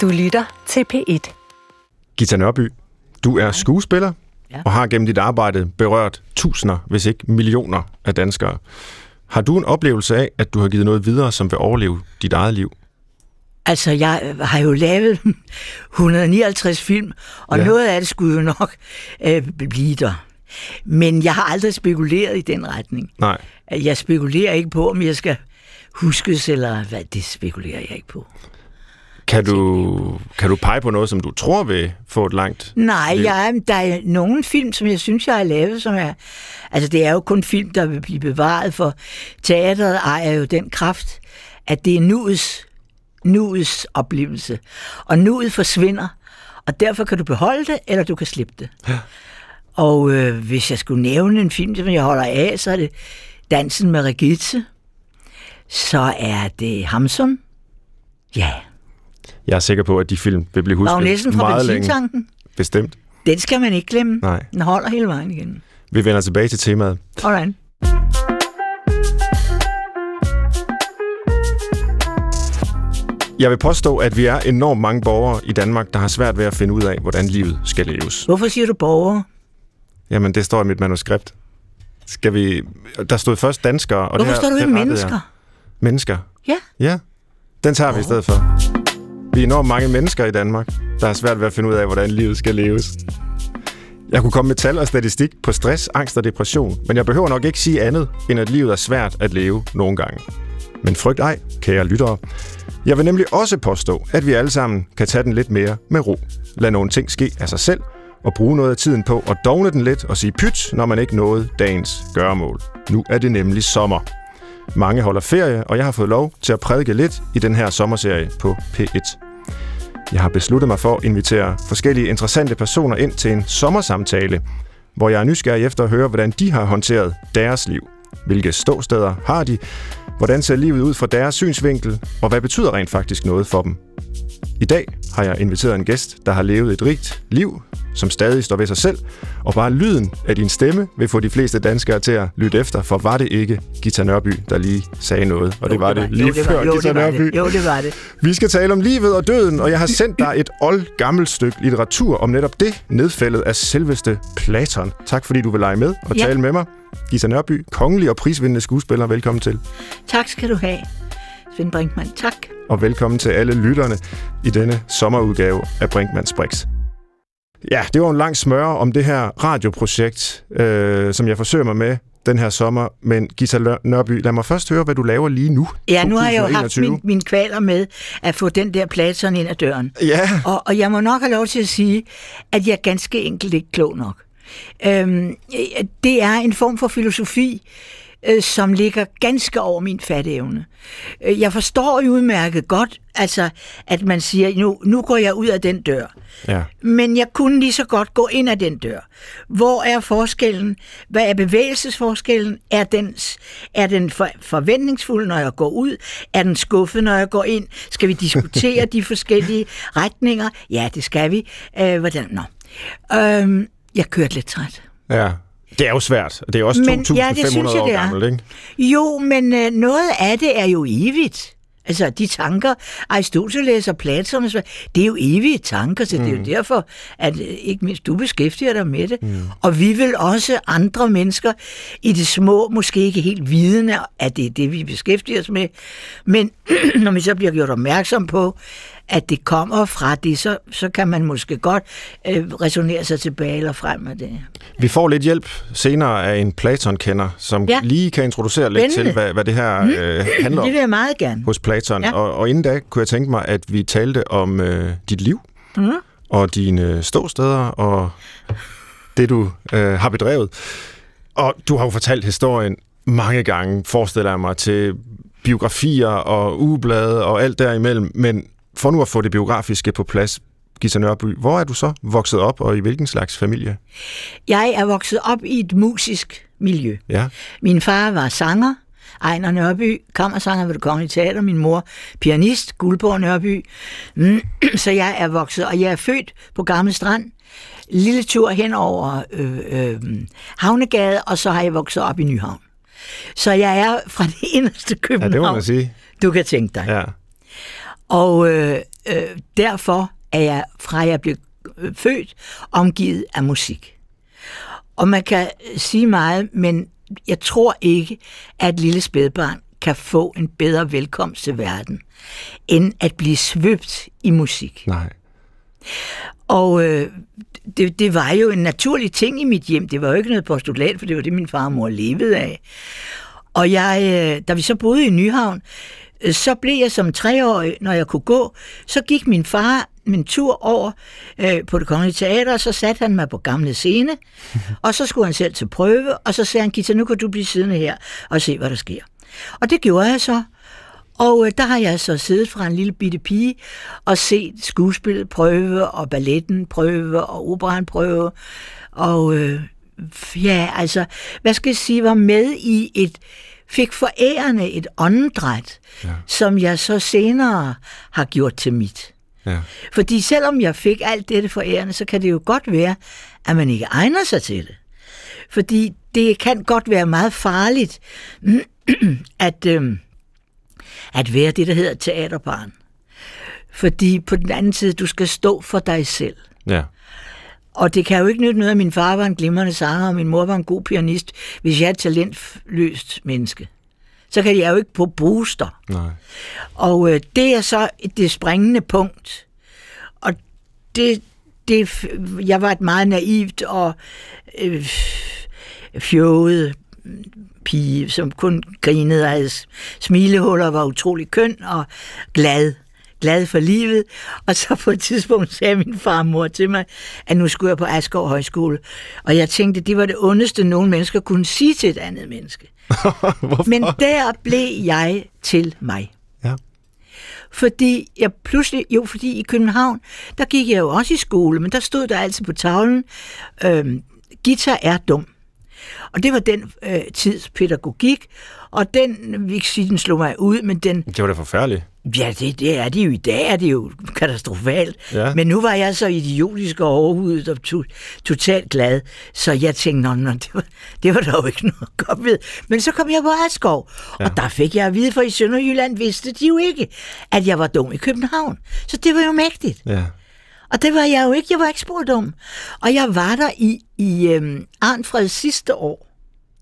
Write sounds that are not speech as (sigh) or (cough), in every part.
Du lytter til P1. Gita Nørby, du er skuespiller Ja. og har gennem dit arbejde berørt tusinder, hvis ikke millioner af danskere. Har du en oplevelse af, at du har givet noget videre, som vil overleve dit eget liv? Altså, jeg øh, har jo lavet (laughs) 159 film, og Ja. ja. noget af det skulle jo nok øh, blive der. Men jeg har aldrig spekuleret i den retning. Nej. Jeg spekulerer ikke på, om jeg skal huskes, eller hvad, det spekulerer jeg ikke på. Kan du, kan du pege på noget, som du tror vil få et langt Nej, liv? jeg, der er nogle film, som jeg synes, jeg har lavet, som er... Altså, det er jo kun film, der vil blive bevaret, for teateret ejer jo den kraft, at det er nuets, nuets oplevelse. Og nuet forsvinder, og derfor kan du beholde det, eller du kan slippe det. Ja. Og øh, hvis jeg skulle nævne en film, som jeg holder af, så er det Dansen med Regitze. Så er det Hamsun. Ja, Jeg er sikker på, at de film vil blive husket Bagnæssen fra meget længe. Bestemt. Den skal man ikke glemme. Nej. Den holder hele vejen igen. Vi vender tilbage til temaet. Alright. Jeg vil påstå, at vi er enormt mange borgere i Danmark, der har svært ved at finde ud af, hvordan livet skal leves. Hvorfor siger du borgere? Jamen, det står i mit manuskript. Skal vi... Der stod først danskere, og Hvorfor det her, står du ikke mennesker? Jeg. Mennesker? Ja. Ja, den tager vi i stedet for. Vi er enormt mange mennesker i Danmark, der har svært ved at finde ud af, hvordan livet skal leves. Jeg kunne komme med tal og statistik på stress, angst og depression, men jeg behøver nok ikke sige andet, end at livet er svært at leve nogle gange. Men frygt ej, kære lyttere. Jeg vil nemlig også påstå, at vi alle sammen kan tage den lidt mere med ro. Lad nogle ting ske af sig selv, og bruge noget af tiden på at dogne den lidt og sige pyt, når man ikke nåede dagens gøremål. Nu er det nemlig sommer. Mange holder ferie, og jeg har fået lov til at prædike lidt i den her sommerserie på P1. Jeg har besluttet mig for at invitere forskellige interessante personer ind til en sommersamtale, hvor jeg er nysgerrig efter at høre, hvordan de har håndteret deres liv. Hvilke ståsteder har de? Hvordan ser livet ud fra deres synsvinkel? Og hvad betyder rent faktisk noget for dem? I dag har jeg inviteret en gæst, der har levet et rigt liv, som stadig står ved sig selv, og bare lyden af din stemme vil få de fleste danskere til at lytte efter, for var det ikke Gita Nørby, der lige sagde noget, og det var det lige jo, det før var, jo, Gita det var Nørby. det. Jo, det var det. Vi skal tale om livet og døden, og jeg har sendt dig et old gammelt stykke litteratur om netop det, nedfældet af selveste Platon. Tak fordi du vil lege med og Ja. tale med mig. Gita Nørby, kongelig og prisvindende skuespiller, velkommen til. Tak skal du have, Svend Brinkmann. Tak. Og velkommen til alle lytterne i denne sommerudgave af Brinkmanns Brix. Ja, det var en lang smøre om det her radioprojekt, øh, som jeg forsøger mig med den her sommer. Men Gita Nørby, lad mig først høre, hvad du laver lige nu. Ja, nu har jeg jo haft 2021. min, min kvaler med at få den der Platon ind ad døren. Ja, Og, og jeg må nok have lov til at sige, at jeg er ganske enkelt ikke klog nok. Øhm, øh, det er en form for filosofi, øh, som ligger ganske over min fatteevne. Øh, Jeg forstår jo udmærket godt, altså, at man siger, nu, nu går jeg ud af den dør. ja. Men jeg kunne lige så godt gå ind ad den dør. Hvor er forskellen? Hvad er bevægelsesforskellen? Er den, er den for, forventningsfuld, når jeg går ud? Er den skuffet, når jeg går ind? Skal vi diskutere (laughs) de forskellige retninger? Ja, det skal vi. Øh, hvordan? Nå. Øhm, jeg kørte lidt træt. Ja, det er jo svært. Det er også Men- 2.500 ja, det synes jeg, år det er. gammelt, ikke? Jo, men øh, noget af det er jo evigt. Altså, de tanker, Aristoteles og Platon, det er jo evige tanker, så mm. det er jo derfor, at øh, ikke mindst du beskæftiger dig med det. Mm. Og vi vil også andre mennesker i det små, måske ikke helt vidende, at det er det, vi beskæftiger os med. Men (clears throat) når vi så bliver gjort opmærksom på, at det kommer fra det, så, så kan man måske godt øh, resonere sig tilbage eller frem med det. Vi får lidt hjælp senere af en Platon-kender, som Ja. lige kan introducere lidt Spændende. til, hvad, hvad det her øh, handler om Det vil jeg meget gerne. hos Platon. Ja. Og, og inden da kunne jeg tænke mig, at vi talte om øh, dit liv Mm. og dine ståsteder og det, du øh, har bedrevet. Og du har jo fortalt historien mange gange, forestiller jeg mig, til biografier og ugeblade og alt derimellem. Men for nu at få det biografiske på plads, Gita Nørby, hvor er du så vokset op, og i hvilken slags familie? Jeg er vokset op i et musisk miljø. Ja. Min far var sanger, Ejner Nørby, kammersanger ved det Kongelige Teater. Min mor, pianist, Guldborg Nørby. Mm, (clears throat) Så jeg er vokset, og jeg er født på Gamle Strand. Lille tur hen over øh, øh, Havnegade, og så har jeg vokset op i Nyhavn. Så jeg er fra det (laughs) inderste ja, København, det må man sige. du kan tænke dig. Ja. Og øh, øh, derfor er jeg, fra jeg blev øh, født, omgivet af musik. Og man kan øh, sige meget, men jeg tror ikke, at et lille spædbarn kan få en bedre velkomst til verden, end at blive svøbt i musik. Nej. Og øh, det, det var jo en naturlig ting i mit hjem. Det var jo ikke noget postulat, for det var det, min far og mor levede af. Og jeg, øh, da vi så boede i Nyhavn, så blev jeg som treårig, når jeg kunne gå, så gik min far min tur over øh, på det kongelige teater, og så satte han mig på gamle scene, og så skulle han selv til prøve, og så sagde han, Gita, nu kan du blive siddende her og se, hvad der sker. Og det gjorde jeg så. Og øh, der har jeg så siddet fra en lille bitte pige og set skuespillet prøve, og balletten prøve, og operan prøve. Og øh, ja, altså, hvad skal jeg sige, var med i et, fik forærende et åndedræt, ja. som jeg så senere har gjort til mit. Ja. Fordi selvom jeg fik alt dette forærende, så kan det jo godt være, at man ikke egner sig til det. Fordi det kan godt være meget farligt, (clears throat) at, øh, at være det, der hedder teaterbarn. Fordi på den anden side, du skal stå for dig selv. Ja. Og det kan jo ikke nytte noget, at min far var en glimrende sanger, og min mor var en god pianist, hvis jeg er et talentløst menneske. Så kan jeg jo ikke på booster. Nej. Og øh, det er så det springende punkt. Og det, det, jeg var et meget naivt og øh, fjået pige, som kun grinede og havde smilehuller, var utrolig køn og glad glad for livet. Og så på et tidspunkt sagde min far og mor til mig, at nu skulle jeg på Asgaard Højskole. Og jeg tænkte, det var det ondeste, nogen mennesker kunne sige til et andet menneske. (laughs) Men der blev jeg til mig. Ja. Fordi jeg pludselig, jo fordi i København, der gik jeg jo også i skole, men der stod der altid på tavlen, øh, Gita er dum. Og det var den øh, tids pædagogik, og den, vi kan sige, den slog mig ud, men den... Det var da forfærdeligt. Ja, det, det er det jo. I dag er det jo katastrofalt. Ja. Men nu var jeg så idiotisk og overhovedet og to, totalt glad, så jeg tænkte, nå, nå det, var, det var der jo ikke (laughs) noget godt ved. Men så kom jeg på Askov, ja. og der fik jeg at vide, for i Sønderjylland vidste de jo ikke, at jeg var dum i København. Så det var jo mægtigt. Ja. Og det var jeg jo ikke. Jeg var ikke spurgt om. Og jeg var der i, i øhm, Arnfreds sidste år.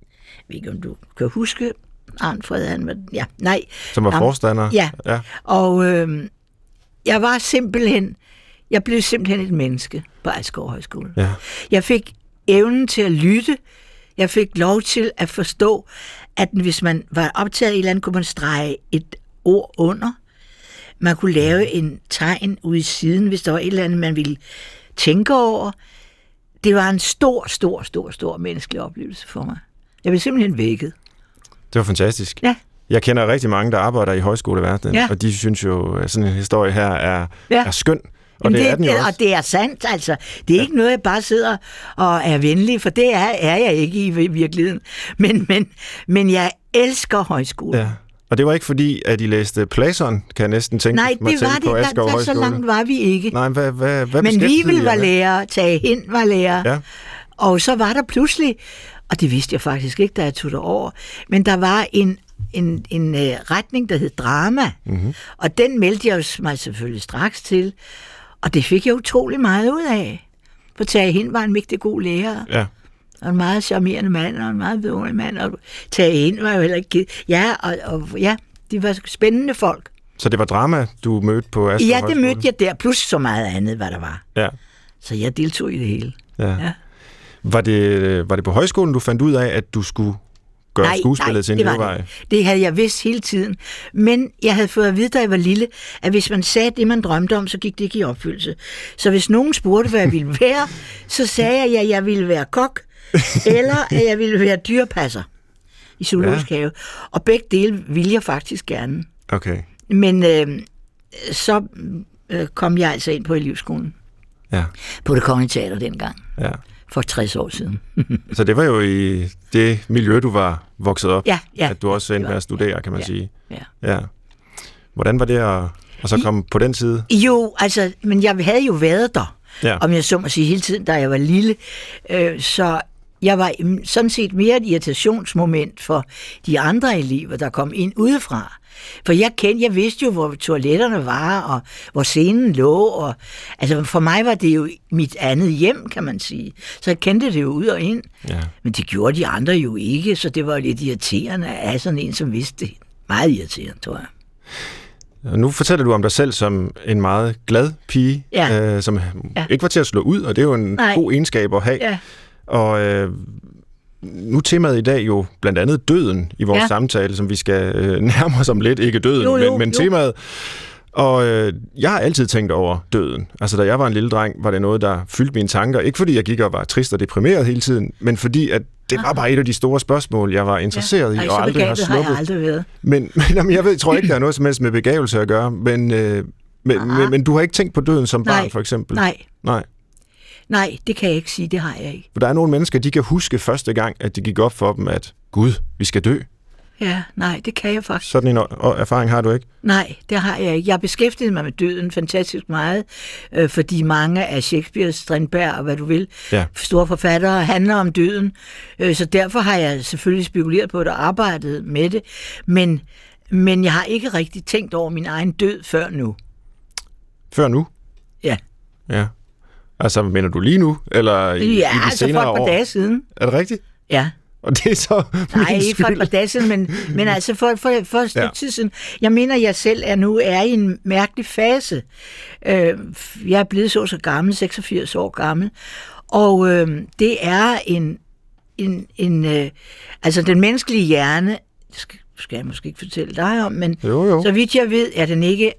Jeg ved ikke, om du kan huske. Arnfred, han var... Ja, nej. Som var forstander? Ja. ja. Og øhm, jeg var simpelthen... Jeg blev simpelthen et menneske på Ejskov Højskole. Ja. Jeg fik evnen til at lytte. Jeg fik lov til at forstå, at hvis man var optaget i et eller andet, kunne man strege et ord under. Man kunne lave en tegn ude i siden, hvis der var et eller andet, man ville tænke over. Det var en stor, stor, stor, stor menneskelig oplevelse for mig. Jeg blev simpelthen vækket. Det var fantastisk. Ja. Jeg kender rigtig mange, der arbejder i højskoleverdenen, Ja. og de synes jo, at sådan en historie her er, Ja. er skøn. Og Jamen, det, er den jo og også. det er sandt, altså. Det er ja. ikke noget, jeg bare sidder og er venlig, for det er, er jeg ikke i vir- virkeligheden. Men, men, men jeg elsker højskole. Ja. Og det var ikke fordi, at I læste Platon, kan jeg næsten tænke Nej, mig det var det. på Asgaard der, så langt var vi ikke. Nej, hvad, hvad, hvad Men Vivel var lærer, Tage Hind var lærer, Ja. og så var der pludselig, og det vidste jeg faktisk ikke, da jeg tog det over, men der var en, en, en uh, retning, der hed drama, Mhm. mm-hmm. og den meldte jeg mig selvfølgelig straks til, og det fik jeg utrolig meget ud af. For Tage Hind var en mægtig god lærer, Ja. Og en meget charmerende mand, og en meget vidunderlig mand, og Tage Hind var jo heller ikke... Ja, og, og ja, de var spændende folk. Så det var drama, du mødte på Asgaard Ja, det mødte jeg der, plus så meget andet, hvad der var. Ja. Så jeg deltog i det hele. ja. Ja. Var, det, var det på højskolen, du fandt ud af, at du skulle gøre skuespillet til en det var levevej? det. Det havde jeg vidst hele tiden. Men jeg havde fået at vide, da jeg var lille, at hvis man sagde det, man drømte om, så gik det ikke i opfyldelse. Så hvis nogen spurgte, hvad jeg ville være, så sagde jeg, at jeg ville være kok, (laughs) eller at jeg ville være dyrepasser i zoologisk ja. have. Og begge dele ville jeg faktisk gerne. Okay. Men øh, så øh, kom jeg altså ind på elevskolen Ja. på det kongelige teater dengang, ja. for 60 år siden. (laughs) Så det var jo i det miljø, du var vokset op, Ja, ja. at du også endte med at studere, kan man ja. sige. Ja. Ja. Hvordan var det at, at så I- komme på den side? Jo, altså, men jeg havde jo været der, Ja. om jeg så må sige, hele tiden, da jeg var lille. Øh, så jeg var sådan set mere et irritationsmoment for de andre elever, der kom ind udefra. For jeg kendte, jeg vidste jo, hvor toiletterne var, og hvor scenen lå, og altså for mig var det jo mit andet hjem, kan man sige. Så jeg kendte det jo ud og ind. Ja. Men det gjorde de andre jo ikke, så det var lidt irriterende af sådan en, som vidste det. Meget irriterende, tror jeg. Og nu fortæller du om dig selv som en meget glad pige, Ja. øh, som Ja. ikke var til at slå ud, og det er jo en Nej. god egenskab at have. Ja, Og øh, nu temaet i dag jo blandt andet døden i vores ja. Ja. samtale, som vi skal øh, (laughs) nærme os om lidt. Ikke døden, Jo, jo, men, men jo. temaet. Og øh, jeg har altid tænkt over døden. Altså, da jeg var en lille dreng, var det noget, der fyldte mine tanker. Ikke fordi jeg gik og var trist og deprimeret hele tiden, men fordi at det var bare et af de store spørgsmål, jeg var interesseret Ej, i, og aldrig har begavet har jeg sluppet. aldrig været. Men, (laughs) men jamen, jeg ved, tror ikke, der er noget som helst med begævelse at gøre, men, øh, men, Ah. men, men du har ikke tænkt på døden som barn, Nej. for eksempel? Nej, Nej. Nej, det kan jeg ikke sige, det har jeg ikke. For der er nogle mennesker, de kan huske første gang, at det gik op for dem, at Gud, vi skal dø. Ja, nej, det kan jeg faktisk. Sådan en erfaring har du ikke? Nej, det har jeg ikke. Jeg har beskæftiget mig med døden fantastisk meget, øh, fordi mange af Shakespeare, Strindberg og hvad du vil, Ja. store forfattere handler om døden. Øh, så derfor har jeg selvfølgelig spekuleret på det og arbejdet med det. Men, men jeg har ikke rigtig tænkt over min egen død før nu. Før nu? Ja, Ja. Altså, mener du lige nu? Eller i, i ja de altså for senere et par år? dage siden. Er det rigtigt? Ja. Og det er så (laughs) Nej, min ikke for et par dage siden, men, men (laughs) altså for, for, for et stykke Ja. tid siden. Jeg mener, jeg selv er nu er i en mærkelig fase. Øh, jeg er blevet så så gammel, 86 år gammel, og øh, det er en, en, en øh, altså den menneskelige hjerne, skal, skal jeg måske ikke fortælle dig om, men Jo, jo. så vidt jeg ved, er den ikke,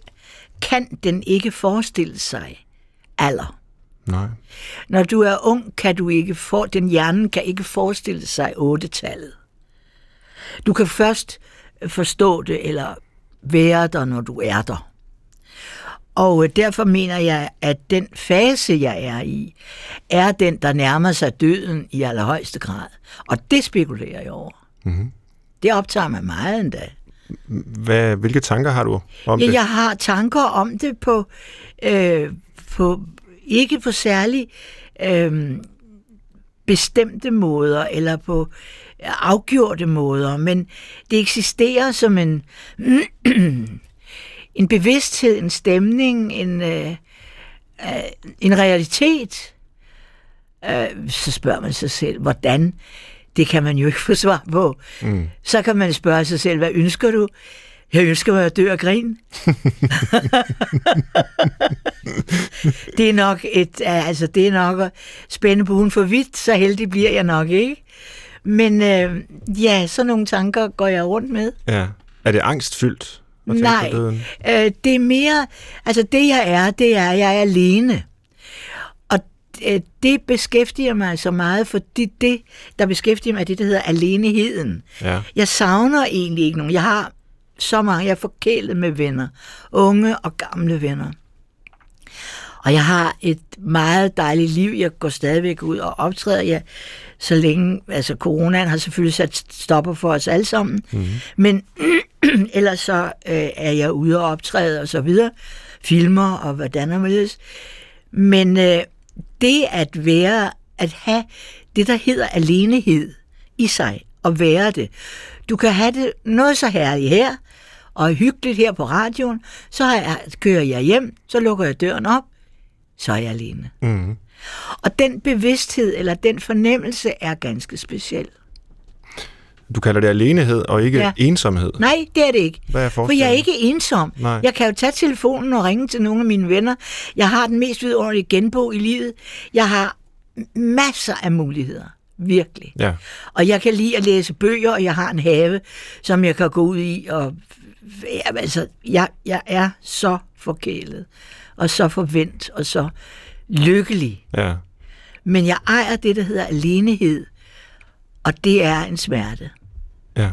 kan den ikke forestille sig alder. Nej. Når du er ung, kan du ikke for, den hjernen kan ikke forestille sig otte-tallet. Du kan først forstå det, eller være der, når du er der. Og øh, derfor mener jeg, at den fase, jeg er i, er den, der nærmer sig døden i allerhøjeste grad. Og det spekulerer jeg over. Mm-hmm. Det optager mig meget endda. Hvad, hvilke tanker har du om Ja, det? jeg har tanker om det på, øh, på ikke på særlig øh, bestemte måder, eller på afgjorte måder, men det eksisterer som en, (clears throat) en bevidsthed, en stemning, en, øh, øh, en realitet. Øh, så spørger man sig selv, hvordan? Det kan man jo ikke få svar på. Mm. Så kan man spørge sig selv, hvad ønsker du? Jeg ønsker mig at dø af grin. (laughs) det er nok et, altså det er nok at spænde på hun for vidt, så heldig bliver jeg nok ikke. Men øh, ja, sådan nogle tanker går jeg rundt med. Ja. Er det angstfyldt at tænke Nej, på døden? øh, det er mere, altså det jeg er, det er, jeg er alene. Og øh, det beskæftiger mig så meget, fordi det, der beskæftiger mig, er det, der hedder aleneheden. Ja. Jeg savner egentlig ikke nogen. Jeg har så mange, jeg er forkælet med venner. Unge og gamle venner. Og jeg har et meget dejligt liv. Jeg går stadigvæk ud og optræder. Jeg, så længe, altså coronaen har selvfølgelig sat stopper for os alle sammen. Mm-hmm. Men (clears throat) ellers så øh, er jeg ude og optræde og så videre. Filmer og hvordan og hvorledes. Men øh, det at være, at have det, der hedder alenehed i sig, og være det. Du kan have det noget så herligt her, og hyggeligt her på radioen, så jeg, kører jeg hjem, så lukker jeg døren op, så er jeg alene. Mm. Og den bevidsthed, eller den fornemmelse, er ganske speciel. Du kalder det alenehed og ikke ja. Ensomhed. Nej, det er det ikke. Hvad er For jeg er ikke ensom. Nej. Jeg kan jo tage telefonen og ringe til nogle af mine venner. Jeg har den mest vidunderlige genbog i livet. Jeg har masser af muligheder. Virkelig. Ja. Og jeg kan lide at læse bøger, og jeg har en have, som jeg kan gå ud i. Og, ja, altså, jeg, jeg er så forkælet, og så forvent, og så lykkelig. ja. Men jeg ejer det, der hedder alenehed, og det er en smerte. ja.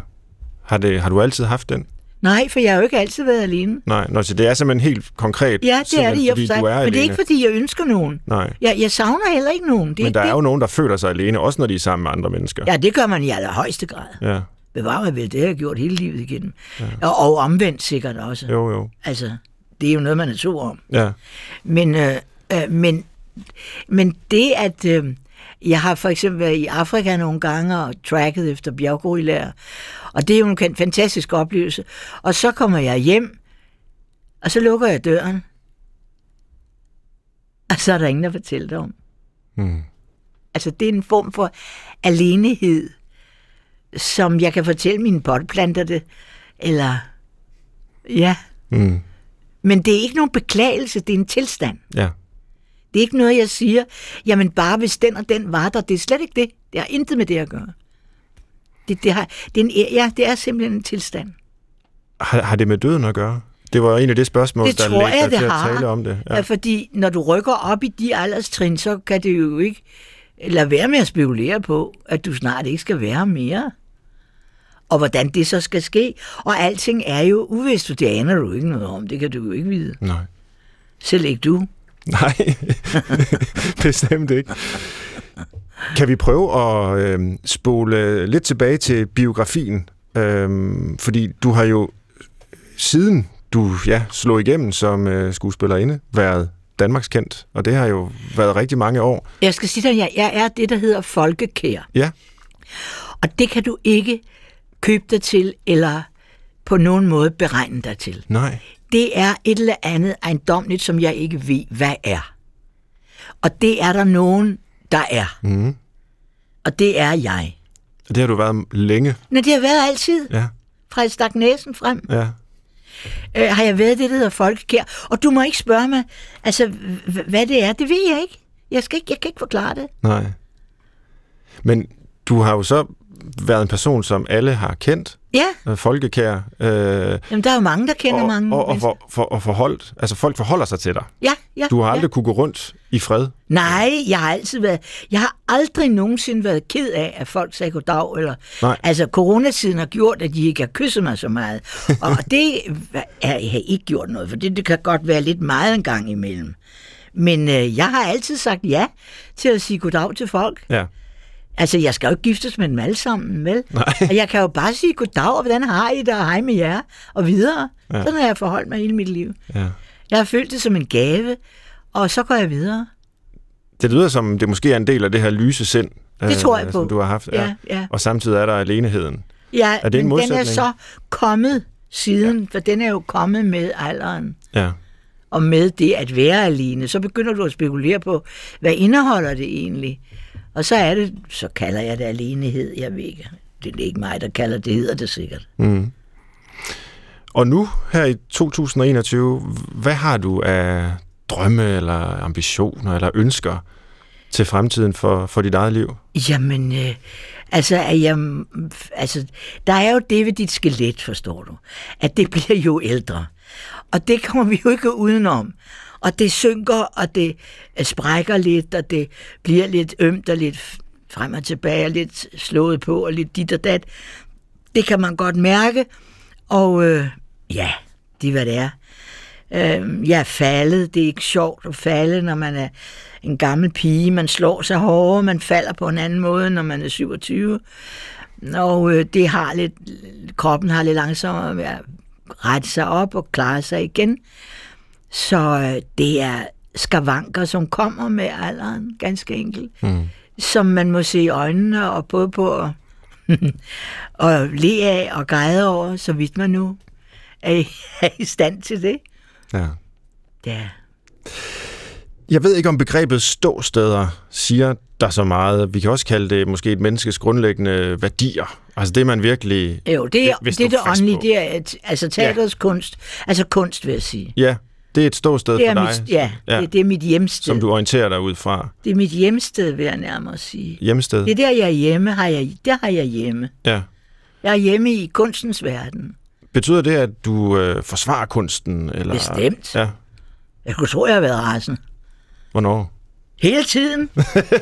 Har, det, har du altid haft den? Nej, for jeg har jo ikke altid været alene. Nej, Nå, så det er simpelthen helt konkret. Ja, det er det i og for sig. Er Men det er alene. ikke, fordi jeg ønsker nogen. Nej. Jeg, jeg savner heller ikke nogen. Det er Men der er det. jo nogen, der føler sig alene, også når de er sammen med andre mennesker. Ja, det gør man i allerhøjeste grad. Ja. Bevar mig vel, det har jeg gjort hele livet igennem. Ja. Og, og omvendt sikkert også. Jo, jo. Altså, det er jo noget, man er to om. Ja. Men, øh, øh, men, men det, at, øh, Jeg har for eksempel været i Afrika nogle gange og tracket efter bjerggorillaer, og det er jo en fantastisk oplevelse. Og så kommer jeg hjem, og så lukker jeg døren, og så er der ingen, der fortæller det om. Mm. Altså, det er en form for alenehed, som jeg kan fortælle mine potplanter det, eller ja. Mm. Men det er ikke nogen beklagelse, det er en tilstand. Ja. Det er ikke noget, jeg siger, jamen bare hvis den og den var der, det er slet ikke det. Det har intet med det at gøre. Det, det, har, det, er, en, ja, det er simpelthen en tilstand. Har, har det med døden at gøre? Det var en af de spørgsmål, Det der tror jeg, det til at har. tale om det. Ja. Fordi når du rykker op i de alderstrin, så kan det jo ikke lade være med at spekulere på, at du snart ikke skal være mere. Og hvordan det så skal ske. Og alting er jo uvist, det aner du ikke noget om. Det kan du jo ikke vide. Nej. Selv ikke du. (laughs) Nej, bestemt ikke. Kan vi prøve at øh, spole lidt tilbage til biografien? Øh, fordi du har jo siden du ja, slog igennem som øh, skuespillerinde været Danmarks kendt, og det har jo været rigtig mange år. Jeg skal sige dig, jeg, jeg er det, der hedder folkekær. Ja, Og det kan du ikke købe dig til, eller på nogen måde beregne dig til. nej. Det er et eller andet ejendomligt, som jeg ikke ved, hvad er. Og det er der nogen, der er. Mm. Og det er jeg. Det har du været længe. Men det har været altid. Ja, Fra jeg stak næsen frem, ja. øh, har jeg været det, der hedder folkekær. Og du må ikke spørge mig, altså, hvad det er. Det ved jeg ikke. Jeg, skal ikke, jeg kan ikke forklare det. Nej. Men du har jo så været en person, som alle har kendt, Ja, øh, folkekær, øh, jamen, der er jo mange, der kender og, mange. og, og, for, for, og forholdt, altså folk forholder sig til dig. ja, ja, Du har ja. aldrig kunne gå rundt i fred. Nej, jeg har altid været... Jeg har aldrig nogensinde været ked af, at folk sagde goddag. Eller, Nej. Altså, coronatiden har gjort, at de ikke har kysset mig så meget. (laughs) Og det er, jeg har ikke gjort noget, for det, det kan godt være lidt meget en gang imellem. Men øh, jeg har altid sagt ja til at sige goddag til folk. Ja. Altså, jeg skal jo ikke giftes med dem alle sammen, vel? Nej. Og jeg kan jo bare sige goddag, og hvordan har I det, og hej med jer, og videre. Ja. Sådan har jeg forholdt mig hele mit liv. ja. Jeg har følt det som en gave, og så går jeg videre. Det lyder som, det måske er en del af det her lyse sind, Det tror jeg på. som du har haft. Ja, ja. Og samtidig er der aleneheden. Ja, Er det en men den er så kommet siden, ja. for den er jo kommet med alderen. Ja. Og med det at være alene, så begynder du at spekulere på, hvad indeholder det egentlig? Og så er det, så kalder jeg det alenehed, jeg ved ikke. Det er ikke mig, der kalder det, hedder det sikkert. Mm. Og nu, her i 2021, hvad har du af drømme, eller ambitioner, eller ønsker til fremtiden for, for dit eget liv? Jamen, øh, altså, at jeg, altså, der er jo det ved dit skelet, forstår du, at det bliver jo ældre. Og det kommer vi jo ikke udenom. Og det synker, og det øh, sprækker lidt, og det bliver lidt ømt og lidt frem og tilbage, og lidt slået på, og lidt dit og dat. Det kan man godt mærke. Og øh, ja, det er, hvad det er. Øh, jeg er faldet. Det er ikke sjovt at falde, når man er en gammel pige. Man slår sig hårdere, man falder på en anden måde, når man er 27. Og øh, det har lidt, kroppen har lidt langsommere med at rette sig op og klare sig igen. Så øh, det er skavanker, som kommer med alderen, ganske enkelt. Mm. Som man må se i øjnene og både på og, (laughs) og le af og græde over, så vidt man nu er, i- (laughs) er i stand til det. Ja. Ja. Jeg ved ikke, om begrebet ståsteder siger der så meget. Vi kan også kalde det måske et menneskes grundlæggende værdier. Altså det, man virkelig... Jo, det er det, det åndelige, det er et, altså teatrets ja. kunst, altså kunst vil jeg sige. Ja, det er et ståsted Det er for dig, mit, ja, ja. Det, det er mit hjemsted. som du orienterer dig ud fra. Det er mit hjemsted, vil jeg nærmere sige. Hjemsted. Det er der, jeg er hjemme, har jeg, der har jeg hjemme. Ja. Jeg er hjemme i kunstens verden. Betyder det, at du øh, forsvarer kunsten? Eller... Bestemt. Ja. Jeg kunne tro, jeg har været rasen. Hvornår? Hele tiden.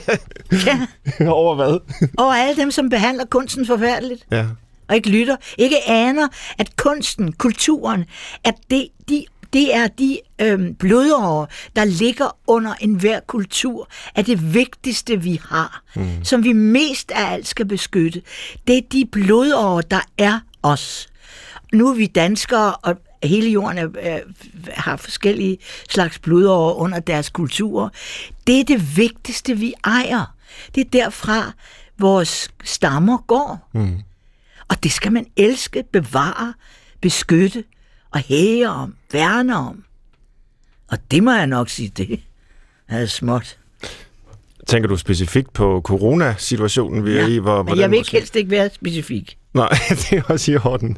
(laughs) ja. Over hvad? Og alle dem, som behandler kunsten forfærdeligt, ja. og ikke lytter, ikke aner, at kunsten, kulturen, at det, de, det er de øhm, blodårer, der ligger under enhver kultur, er det vigtigste, vi har, mm. som vi mest af alt skal beskytte. Det er de blodårer, der er os. Nu er vi danskere, og hele jorden er, er, har forskellige slags blodårer under deres kulturer. Det er det vigtigste, vi ejer. Det er derfra, vores stammer går. Mm. Og det skal man elske, bevare, beskytte og hæge om, værne om. Og det må jeg nok sige, det er småt. Tænker du specifikt på coronasituationen, vi ja, er i? Hvor, men jeg vil ikke helst ikke være specifik. Nej, (laughs) det er også i orden.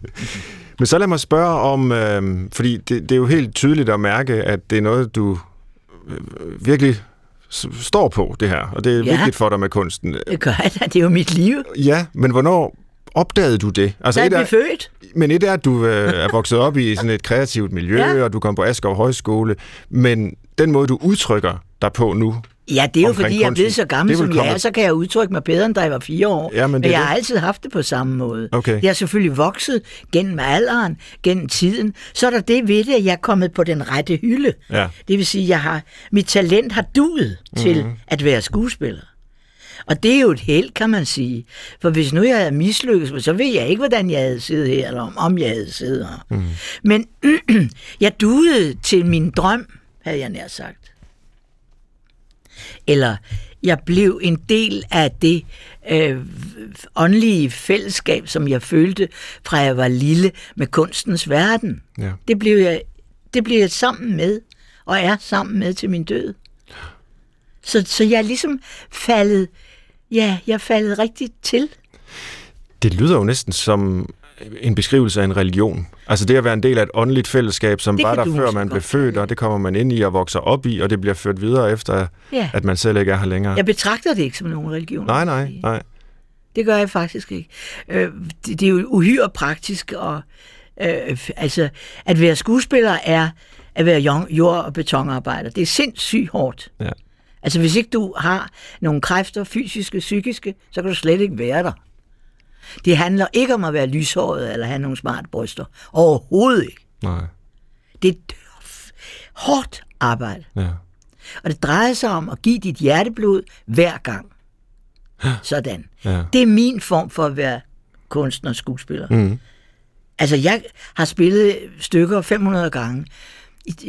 Men så lad mig spørge om, øh, fordi det, det er jo helt tydeligt at mærke, at det er noget, du øh, virkelig står på, det her, og det er ja. vigtigt for dig med kunsten. Det gør jeg da, det er jo mit liv. Ja, men hvornår opdagede du det? Altså, da jeg blev født. Men et er, at du øh, er vokset op i sådan et kreativt miljø, ja. og du kom på Askov Højskole, men den måde, du udtrykker dig på nu, Ja, det er jo fordi, kunsten. jeg er blevet så gammel, som jeg er, så kan jeg udtrykke mig bedre, end da jeg var fire år. Ja, men, men jeg det. har altid haft det på samme måde. Okay. Jeg har selvfølgelig vokset gennem alderen, gennem tiden. Så er der det ved det, at jeg er kommet på den rette hylde. Ja. Det vil sige, at har, mit talent har duet til mm-hmm. at være skuespiller. Og det er jo et held, kan man sige. For hvis nu jeg havde mislykkes, så ved jeg ikke, hvordan jeg havde siddet her, eller om, om jeg havde siddet her. Mm. Men (clears throat) jeg duede til min drøm, havde jeg nær sagt. Eller jeg blev en del af det øh, åndelige fællesskab, som jeg følte fra jeg var lille med kunstens verden. Ja. Det, blev jeg, det blev jeg sammen med, og er sammen med til min død. Så, så jeg er ligesom faldet, ja, jeg er faldet rigtigt til. Det lyder jo næsten som en beskrivelse af en religion. Altså det at være en del af et åndeligt fællesskab, som var der før man blev født, og det kommer man ind i og vokser op i, og det bliver ført videre efter, ja. at man selv ikke er her længere. Jeg betragter det ikke som nogen religion. Nej, nej, nej. Det gør jeg faktisk ikke. Øh, det, det er jo uhyre praktisk, og øh, altså, at være skuespiller er at være jord- og betonarbejder. Det er sindssygt hårdt. Ja. Altså hvis ikke du har nogle kræfter, fysiske, psykiske, så kan du slet ikke være der. Det handler ikke om at være lyshåret eller have nogle smart bryster. Overhovedet ikke. Nej. Det er hårdt arbejde. Ja. Og det drejer sig om at give dit hjerteblod hver gang. Sådan. Ja. Det er min form for at være kunstner og skuespiller. Mm. Altså, jeg har spillet stykker 500 gange,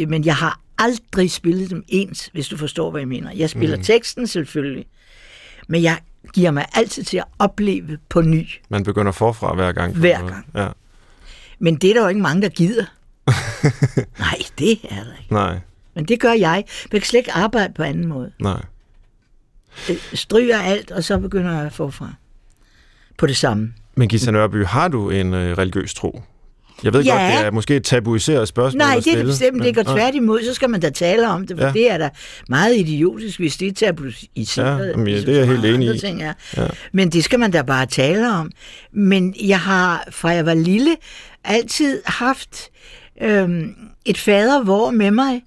men jeg har aldrig spillet dem ens, hvis du forstår, hvad jeg mener. Jeg spiller mm. teksten selvfølgelig, men jeg giver mig altid til at opleve på ny. Man begynder forfra hver gang. Hver gang. Ja. Men det er der jo ikke mange, der gider. (laughs) Nej, det er der ikke. Nej. Men det gør jeg. Jeg kan slet ikke arbejde på anden måde. Nej. Jeg stryger alt, og så begynder jeg forfra på det samme. Men Gita Nørby, har du en øh, religiøs tro? Jeg ved ja. godt, det er måske et tabuiseret spørgsmål Nej, det er det bestemt ikke, og tværtimod, så skal man da tale om det, for ja. det er da meget idiotisk, hvis det er tabuiseret. Ja, men det er jeg helt enig i. Ting er. Ja. Men det skal man da bare tale om. Men jeg har, fra jeg var lille, altid haft øhm, et fadervor med mig.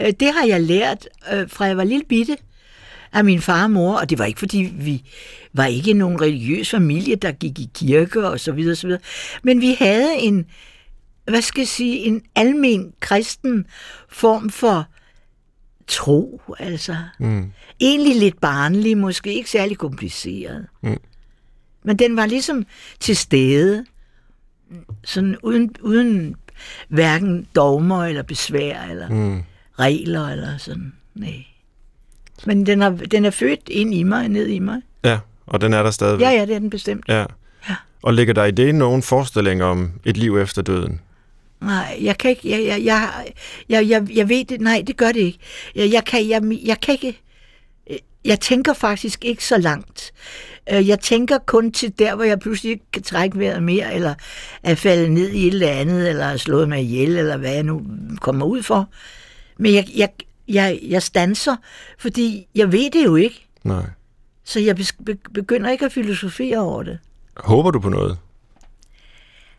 Øh, det har jeg lært, øh, fra jeg var lille bitte af min far og mor, og det var ikke fordi vi var ikke nogen religiøs familie, der gik i kirke og så videre, så videre. men vi havde en, hvad skal jeg sige, en almen kristen form for tro, altså. Mm. Egentlig lidt barnlig, måske ikke særlig kompliceret. Mm. Men den var ligesom til stede, sådan uden, uden hverken dogmer eller besvær eller mm. regler eller sådan. Nej. Men den, har, den er født ind i mig, ned i mig. Ja, og den er der stadigvæk. Ja, ja, det er den bestemt. Ja. ja. Og ligger der i det nogen forestilling om et liv efter døden? Nej, jeg kan ikke, jeg, jeg, jeg, jeg, jeg, jeg ved det, nej, det gør det ikke. Jeg, jeg, kan, jeg, jeg kan ikke, jeg tænker faktisk ikke så langt. Øh, jeg tænker kun til der, hvor jeg pludselig ikke kan trække vejret mere, eller er faldet ned i et eller andet, eller er slået mig ihjel, eller hvad jeg nu kommer ud for. Men jeg, jeg, jeg, jeg stanser, fordi jeg ved det jo ikke. Nej. Så jeg begynder ikke at filosofere over det. Håber du på noget?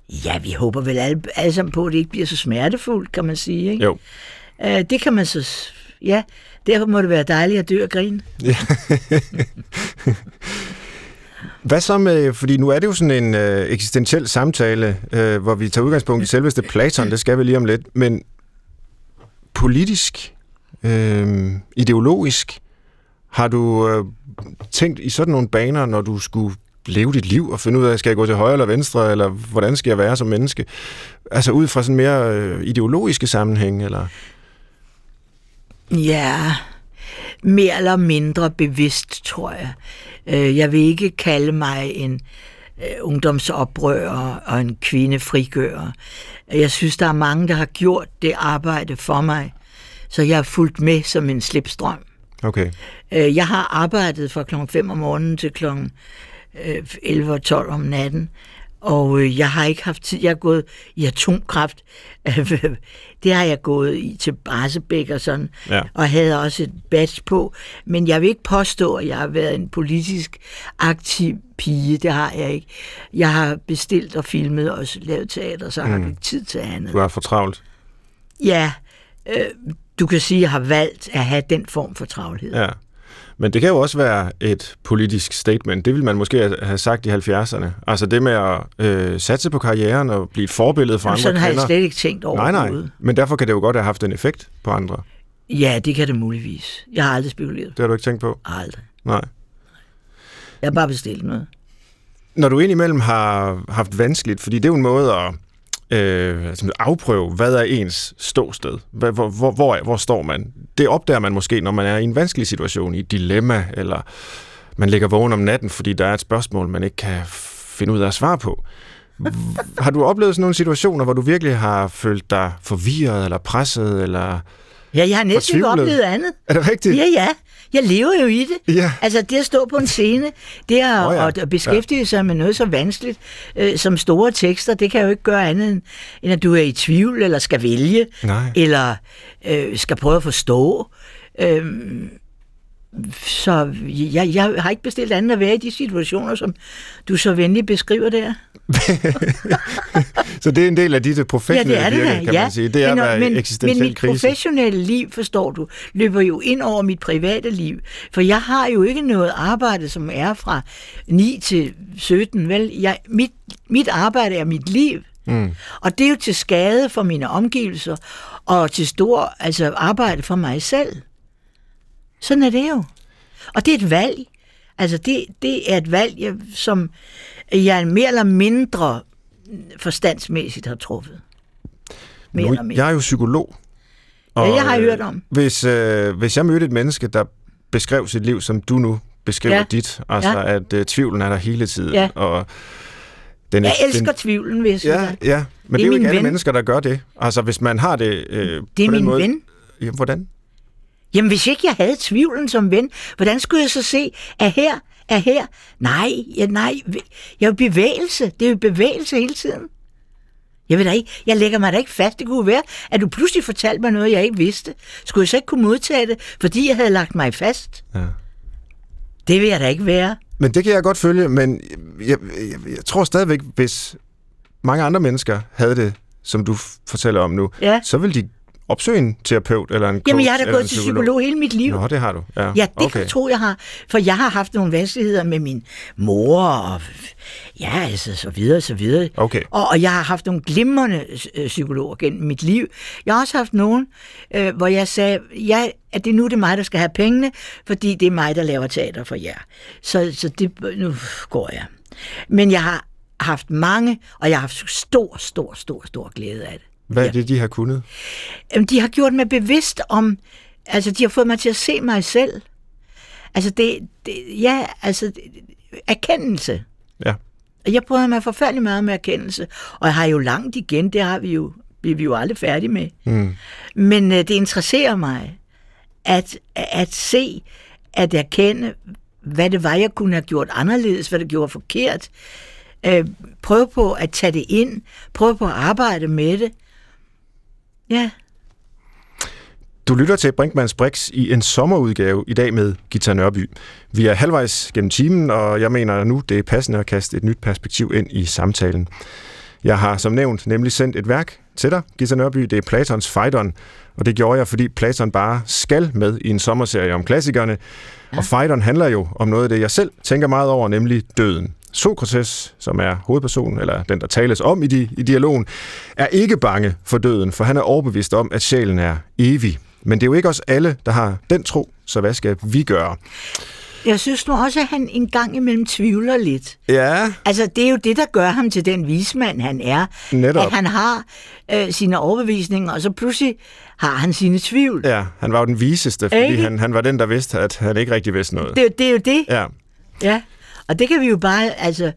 Ja, vi håber vel alle, alle sammen på, at det ikke bliver så smertefuldt, kan man sige. Ikke? Jo. Uh, det kan man så... Ja, derfor må det være dejligt at dø og grine. Ja. (laughs) Hvad så med, fordi nu er det jo sådan en øh, eksistentiel samtale, øh, hvor vi tager udgangspunkt i selveste Platon, det skal vi lige om lidt, men politisk, øh, ideologisk, har du øh, tænkt i sådan nogle baner, når du skulle leve dit liv og finde ud af, skal jeg gå til højre eller venstre, eller hvordan skal jeg være som menneske? Altså ud fra sådan mere øh, ideologiske sammenhæng, eller? Ja, mere eller mindre bevidst, tror jeg. Øh, jeg vil ikke kalde mig en øh, ungdomsoprører og en kvindefrigører. Jeg synes, der er mange, der har gjort det arbejde for mig, så jeg har fulgt med som en slipstrøm. Okay. Øh, jeg har arbejdet fra klokken 5 om morgenen til klokken 11 og 12 om natten, og øh, jeg har ikke haft tid. Jeg har gået i atomkraft. (laughs) det har jeg gået i til Barsebæk og sådan, Ja. og havde også et badge på. Men jeg vil ikke påstå, at jeg har været en politisk aktiv pige. Det har jeg ikke. Jeg har bestilt og filmet og også lavet teater, så jeg har ikke tid til andet. Du er for travlt. Ja, øh, du kan sige, at jeg har valgt at have den form for travlhed. Ja. Men det kan jo også være et politisk statement. Det ville man måske have sagt i 70'erne. Altså det med at øh, satse på karrieren og blive et forbillede for Jamen, andre sådan har jeg slet ikke tænkt over Nej, nej. Men derfor kan det jo godt have haft en effekt på andre. Ja, det kan det muligvis. Jeg har aldrig spekuleret. Det har du ikke tænkt på? Aldrig. Nej. Jeg har bare bestilt noget. Når du indimellem har haft vanskeligt, fordi det er jo en måde at øh, altså afprøve, hvad er ens ståsted? Hvor, hvor, hvor, hvor står man? Det opdager man måske, når man er i en vanskelig situation, i et dilemma, eller man ligger vågen om natten, fordi der er et spørgsmål, man ikke kan finde ud af at svare på. har du oplevet sådan nogle situationer, hvor du virkelig har følt dig forvirret, eller presset, eller... Ja, jeg har næsten ikke oplevet andet. Er det rigtigt? Ja, ja. Jeg lever jo i det. Ja. Altså, det at stå på en scene, det at, oh ja. ja. at beskæftige sig med noget så vanskeligt øh, som store tekster, det kan jo ikke gøre andet, end, end at du er i tvivl, eller skal vælge, Nej. eller øh, skal prøve at forstå. Øhm, så jeg, jeg har ikke bestilt andet at være i de situationer, som du så venligt beskriver der. (laughs) Så det er en del af dit professionelle ja, det er det virke, kan ja. man sige. Det er men, at men, men mit krise. professionelle liv, forstår du, løber jo ind over mit private liv. For jeg har jo ikke noget arbejde, som er fra 9 til 17. Vel? Jeg, mit, mit arbejde er mit liv. Mm. Og det er jo til skade for mine omgivelser, og til stor altså arbejde for mig selv. Sådan er det jo. Og det er et valg. Altså, det, det er et valg, jeg, som jeg mere eller mindre forstandsmæssigt har truffet. Mere Nu, jeg er jo psykolog. Ja, jeg har øh, hørt om. Hvis, øh, hvis jeg mødte et menneske, der beskrev sit liv, som du nu beskriver Ja. dit, altså Ja. at øh, tvivlen er der hele tiden, Ja. og den, Jeg den, elsker tvivlen, vil jeg sige. Ja, dig. ja, men det er, er jo ikke alle ven. mennesker, der gør det. Altså, hvis man har det øh, Det er på den min måde... ven. Jamen, hvordan? Jamen, hvis ikke jeg havde tvivlen som ven, hvordan skulle jeg så se, at her, at her? Nej, ja, nej, jeg er jo bevægelse. Det er jo bevægelse hele tiden. Jeg ved da ikke, jeg lægger mig da ikke fast. Det kunne være, at du pludselig fortalte mig noget, jeg ikke vidste. Skulle jeg så ikke kunne modtage det, fordi jeg havde lagt mig fast? Ja. Det vil jeg da ikke være. Men det kan jeg godt følge, men jeg, jeg, jeg tror stadigvæk, hvis mange andre mennesker havde det, som du fortæller om nu, Ja. så vil de opsøge en terapeut eller en coach Jamen, jeg har da gået til psykolog hele mit liv. Nå, det har du. Ja, Ja, det okay. kan jeg tro, jeg har. For jeg har haft nogle vanskeligheder med min mor, og ja, altså, så videre, så videre. Okay. Og, og jeg har haft nogle glimrende øh, psykologer gennem mit liv. Jeg har også haft nogen, øh, hvor jeg sagde, ja, at det nu det er mig, der skal have pengene, fordi det er mig, der laver teater for jer. Så, så det, nu går jeg. Men jeg har haft mange, og jeg har haft stor, stor, stor, stor glæde af det. Hvad er det, de har kunnet? Jamen, de har gjort mig bevidst om, altså de har fået mig til at se mig selv. Altså det, det ja, altså det, erkendelse. Ja. Og Jeg bryder mig forfærdelig meget med erkendelse, og jeg har jo langt igen, det har vi jo, bliver vi jo aldrig færdige med. Mm. Men øh, det interesserer mig at, at se, at erkende, hvad det var, jeg kunne have gjort anderledes, hvad det gjorde forkert. Øh, prøve på at tage det ind, prøve på at arbejde med det. Ja. Du lytter til Brinkmanns Brix i en sommerudgave i dag med Gita Nørby. Vi er halvvejs gennem timen, og jeg mener nu, det er passende at kaste et nyt perspektiv ind i samtalen. Jeg har som nævnt nemlig sendt et værk til dig, Gita Nørby. Det er Platons Phaidon, og det gjorde jeg, fordi Platon bare skal med i en sommerserie om klassikerne. Ja. Og Phaidon handler jo om noget af det, jeg selv tænker meget over, nemlig døden. Sokrates, som er hovedpersonen, eller den, der tales om i, di- i dialogen, er ikke bange for døden, for han er overbevist om, at sjælen er evig. Men det er jo ikke os alle, der har den tro, så hvad skal vi gøre? jeg synes nu også, at han en gang imellem tvivler lidt. Ja, Altså, det er jo det, der gør ham til den vismand, han er. Netop. At han har øh, sine overbevisninger, og så pludselig har han sine tvivl. ja, han var jo den viseste, fordi Ikke? han, han var den, der vidste, at han ikke rigtig vidste noget. Det, det er jo det. Ja. Ja. Og det kan vi jo bare altså,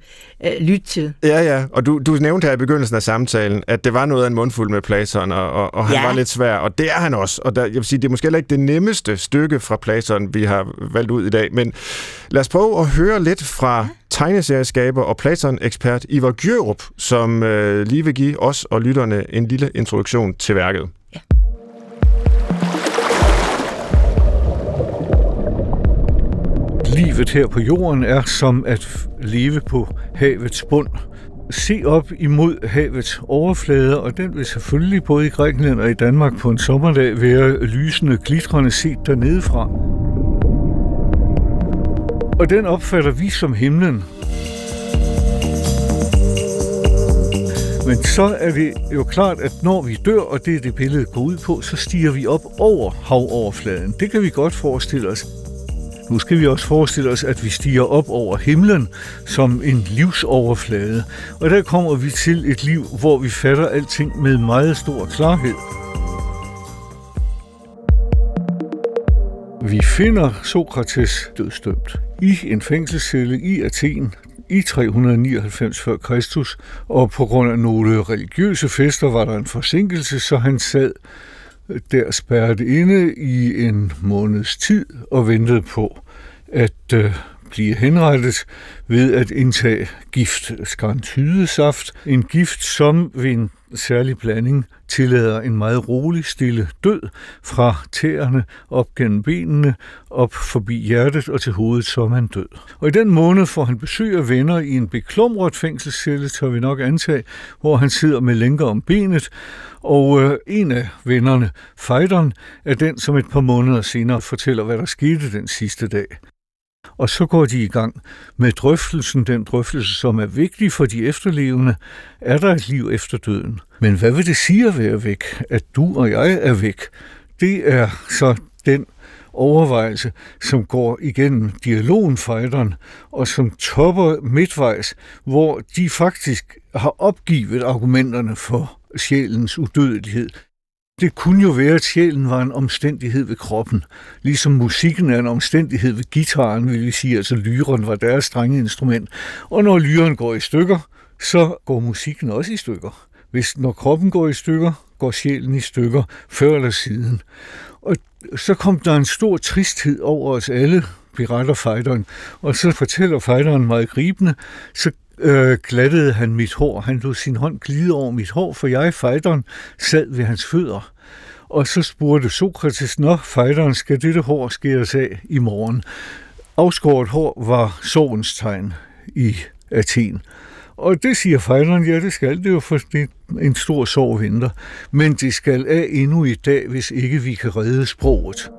øh, lytte til. Ja, ja. Og du, du nævnte her i begyndelsen af samtalen, at det var noget af en mundfuld med Platon, og, og, og han Ja. var lidt svær, og det er han også. Og der, jeg vil sige, det er måske heller ikke det nemmeste stykke fra Platon, vi har valgt ud i dag, men lad os prøve at høre lidt fra tegneserieskaber og Platon-ekspert Ivar Gjørup, som øh, lige vil give os og lytterne en lille introduktion til værket. Livet her på jorden er som at leve på havets bund. Se op imod havets overflade, og den vil selvfølgelig både i Grækenland og i Danmark på en sommerdag være lysende, glitrende set dernede fra. Og den opfatter vi som himlen. Men så er det jo klart, at når vi dør, og det er det billede går ud på, så stiger vi op over havoverfladen. Det kan vi godt forestille os. Nu skal vi også forestille os, at vi stiger op over himlen som en livsoverflade. Og der kommer vi til et liv, hvor vi fatter alting med meget stor klarhed. Vi finder Sokrates dødsdømt i en fængselscelle i Athen i 399 før Kristus, og på grund af nogle religiøse fester var der en forsinkelse, så han sad der spærret inde i en måneds tid og ventede på at øh, blive henrettet ved at indtage gift skarntydesaft. En gift, som ved en særlig blanding tillader en meget rolig, stille død fra tæerne op gennem benene, op forbi hjertet og til hovedet, så er man død. Og i den måned får han besøg af venner i en beklumret fængselscelle, tør vi nok antage, hvor han sidder med lænker om benet, og øh, en af vennerne, Fejderen, er den, som et par måneder senere fortæller, hvad der skete den sidste dag. Og så går de i gang med drøftelsen, den drøftelse, som er vigtig for de efterlevende. Er der et liv efter døden? Men hvad vil det sige at være væk? At du og jeg er væk? Det er så den overvejelse, som går igennem dialogen fighteren, og som topper midtvejs, hvor de faktisk har opgivet argumenterne for sjælens udødelighed. Det kunne jo være, at sjælen var en omstændighed ved kroppen. Ligesom musikken er en omstændighed ved gitaren, vil vi sige, altså lyren var deres strenge instrument. Og når lyren går i stykker, så går musikken også i stykker. Hvis når kroppen går i stykker, går sjælen i stykker, før eller siden. Og så kom der en stor tristhed over os alle, beretter fighteren. Og så fortæller fighteren meget gribende, så øh, glattede han mit hår. Han lod sin hånd glide over mit hår, for jeg, fejderen, sad ved hans fødder. Og så spurgte Sokrates, nå, fejderen, skal dette hår skæres af i morgen? Afskåret hår var sovens tegn i Athen. Og det siger fighteren, ja, det skal det jo, for det er en stor sorg venter. Men det skal af endnu i dag, hvis ikke vi kan redde sproget.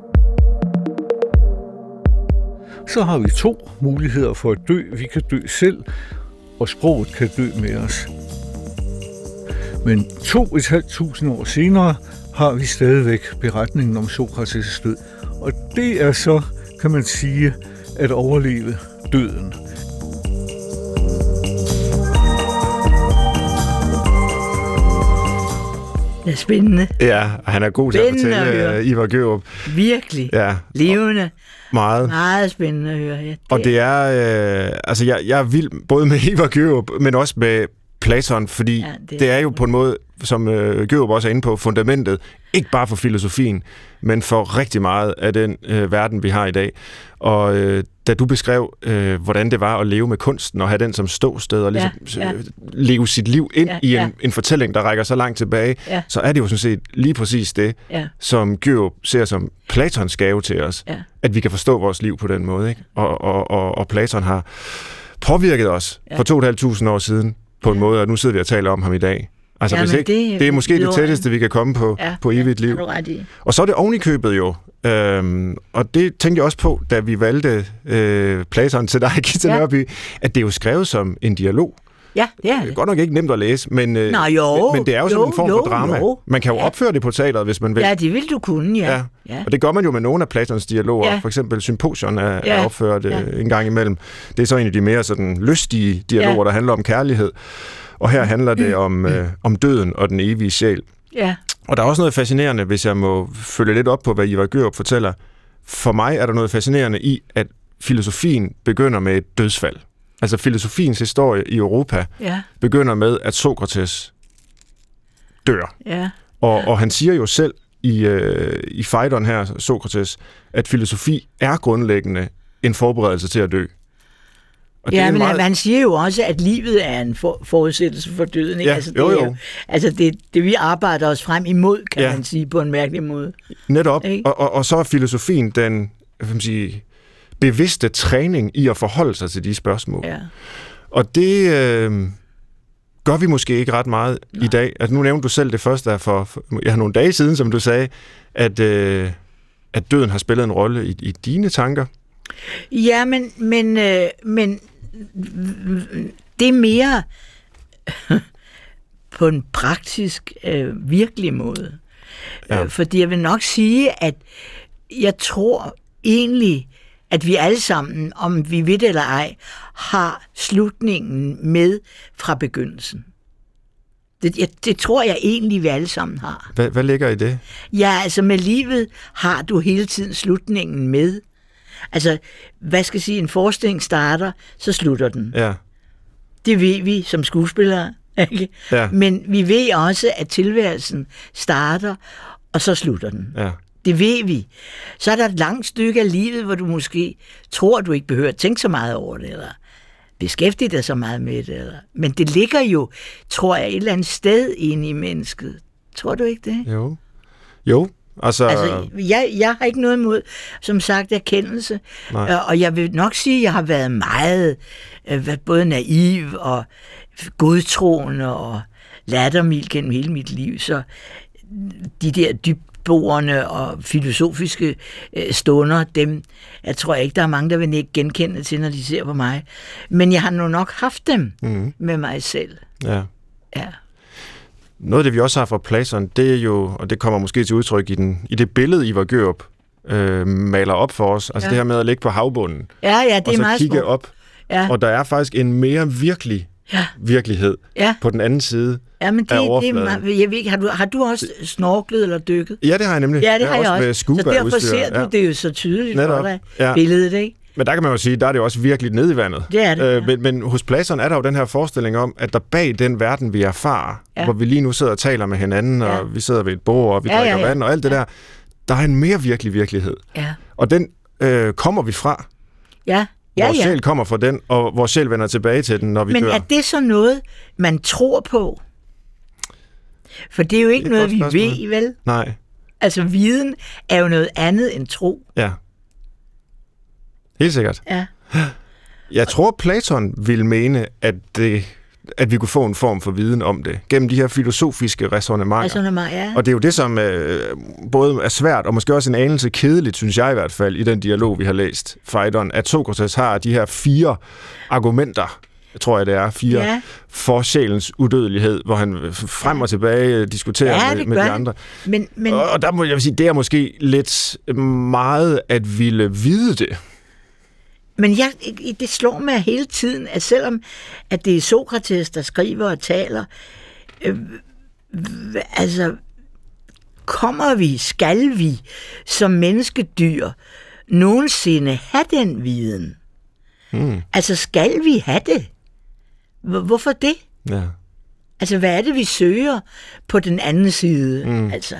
Så har vi to muligheder for at dø. Vi kan dø selv, og sproget kan dø med os. Men to et halvt tusind år senere har vi stadigvæk beretningen om Sokrates' død. Og det er så, kan man sige, at overleve døden. Det er spændende. Ja, og han er god til at Spændende at fortælle, uh, Ivar Gjørup. Virkelig. Ja, Levende. Meget. Meget spændende at høre. Ja, det, Og det er, øh, altså jeg, jeg er vild både med (laughs) Ivar Gjørup, men også med Platon, fordi ja, det, det er er jo på en måde, som øh, Gjørup også er inde på, fundamentet, ikke bare for filosofien, men for rigtig meget af den øh, verden, vi har i dag. Og øh, da du beskrev, øh, hvordan det var at leve med kunsten, og have den som ståsted, og ligesom Ja, ja. øh, leve sit liv ind Ja, i en, ja. en fortælling, der rækker så langt tilbage, Ja. så er det jo sådan set lige præcis det, Ja, som Gjørup ser som Platons gave til os. ja. At vi kan forstå vores liv på den måde. Ikke? Og, og, og, og Platon har påvirket os Ja. for 2.500 år siden på en måde, og nu sidder vi og taler om ham i dag. Altså, Jamen, hvis ikke, det er det er måske det tætteste, vi kan komme på, ja. på evigt liv. Og så er det oven i købet jo, øhm, og det tænkte jeg også på, da vi valgte øh, Platon til dig, (laughs) Gita Ja. Nørby, at det er jo skrevet som en dialog. Ja, det er Det godt nok ikke nemt at læse, men, øh, Nå, jo, men, det er jo, jo, sådan en form jo, for drama. jo. Man kan jo Ja. opføre det på teateret, hvis man vil. Ja, det vil du kunne, ja. Ja. Ja. Og det gør man jo med nogle af Platons dialoger. Ja. For eksempel Symposion er, Ja. er opført Ja. ja. en gang imellem. Det er så en af de mere sådan lystige dialoger, Ja. der handler om kærlighed. Og her handler det om, (clears throat) øh, om døden og den evige sjæl. Ja, Og der er også noget fascinerende, hvis jeg må følge lidt op på, hvad Ivar Gørup fortæller. For mig er der noget fascinerende i, at filosofien begynder med et dødsfald. Altså filosofiens historie i Europa ja, begynder med, at Sokrates dør. ja. Og, og han siger jo selv i, øh, i fighteren her, Sokrates, at filosofi er grundlæggende en forberedelse til at dø. Og ja, en men meget- man siger jo også, at livet er en for, forudsættelse for døden. Ikke? Ja, altså, det jo, er jo. Altså, det, det vi arbejder os frem imod, kan Ja. man sige, på en mærkelig måde. Netop. Ikke? Og, og, og så er filosofien den hvad man sige, bevidste træning i at forholde sig til de spørgsmål. Ja. Og det øh, gør vi måske ikke ret meget Nej. i dag. Altså, nu nævnte du selv det første for, for ja, nogle dage siden, som du sagde, at, øh, at døden har spillet en rolle i, i dine tanker. Ja, men, men, øh, men det er mere (laughs) på en praktisk, øh, virkelig måde. Ja. Øh, fordi jeg vil nok sige, at jeg tror egentlig, at vi alle sammen, om vi ved det eller ej, har slutningen med fra begyndelsen. Det, jeg, det tror jeg egentlig, vi alle sammen har. Hvad, hvad ligger i det? Ja, altså med livet har du hele tiden slutningen med. Altså, hvad skal jeg sige, en forestilling starter, så slutter den. Ja. Det ved vi som skuespillere. (laughs) Ikke? Ja. Men vi ved også, at tilværelsen starter, og så slutter den. Ja. Det ved vi. Så er der et langt stykke af livet, hvor du måske tror, du ikke behøver at tænke så meget over det, eller beskæftige dig så meget med det. Eller. Men det ligger jo, tror jeg, et eller andet sted inde i mennesket. Tror du ikke det? Jo. Jo. Altså, Altså, jeg, jeg har ikke noget imod, som sagt, erkendelse. Nej. Øh, Og jeg vil nok sige, at jeg har været meget øh, været både naiv og godtroende og lattermild gennem hele mit liv. Så de der dybtborende og filosofiske øh, stunder, dem jeg tror ikke, der er mange, der vil ikke genkende til, når de ser på mig. Men jeg har nu nok haft dem Mhm. med mig selv. ja. Ja. Noget af det, vi også har fra Platon, det er jo, og det kommer måske til udtryk i, den, i det billede, Ivar Gørup øh, maler op for os, altså Ja. det her med at ligge på havbunden, Ja, ja, det og er så meget kigge smukt. op, Ja, og der er faktisk en mere virkelig ja, virkelighed ja. på den anden side. Ja, men det, af det er overfladen. meget, jeg ved ikke, har du, har du også snorklet eller dykket? Ja, det har jeg nemlig. Ja, det har jeg også. Med så derfor ser du ja. det jo så tydeligt Netop. for dig, Ja. billedet, ikke? Men der kan man jo sige, der er det jo også virkelig nede i vandet. Det er det, Øh, ja. men, men hos Platon er der jo den her forestilling om, at der bag den verden, vi erfarer, ja. Ja. hvor vi lige nu sidder og taler med hinanden, Ja. og vi sidder ved et bord, og vi Ja, drikker ja, ja. vand, og alt det der, der er en mere virkelig virkelighed. Ja, Og den øh, kommer vi fra. ja, ja. vores ja. sjæl kommer fra den, og vores sjæl vender tilbage til den, når vi Men dør. er det så noget, man tror på? For det er jo ikke Det er et noget, vi godt ved, spørgsmål. vel? Nej, Altså, viden er jo noget andet end tro. ja. Helt sikkert. Ja, Jeg tror, Platon ville mene, at, det, at vi kunne få en form for viden om det, gennem de her filosofiske resonemanger. man, ja. Og det er jo det, som øh, både er svært, og måske også en anelse kedeligt, synes jeg i hvert fald, i den dialog, vi har læst, Phaidon, at Sokrates har de her fire argumenter, jeg tror jeg det er, fire, Ja. for sjælens udødelighed, hvor han frem og tilbage diskuterer Ja, med, det med de andre. Men, men, Og og der må jeg sige, det er måske lidt meget at ville vide det. Men jeg, det slår mig hele tiden, at selvom at det er Sokrates, der skriver og taler, øh, altså, kommer vi, skal vi som menneskedyr nogensinde have den viden? Hmm. Altså, skal vi have det? Hvor- Hvorfor det? Ja. Altså, hvad er det, vi søger på den anden side? Mm. Altså,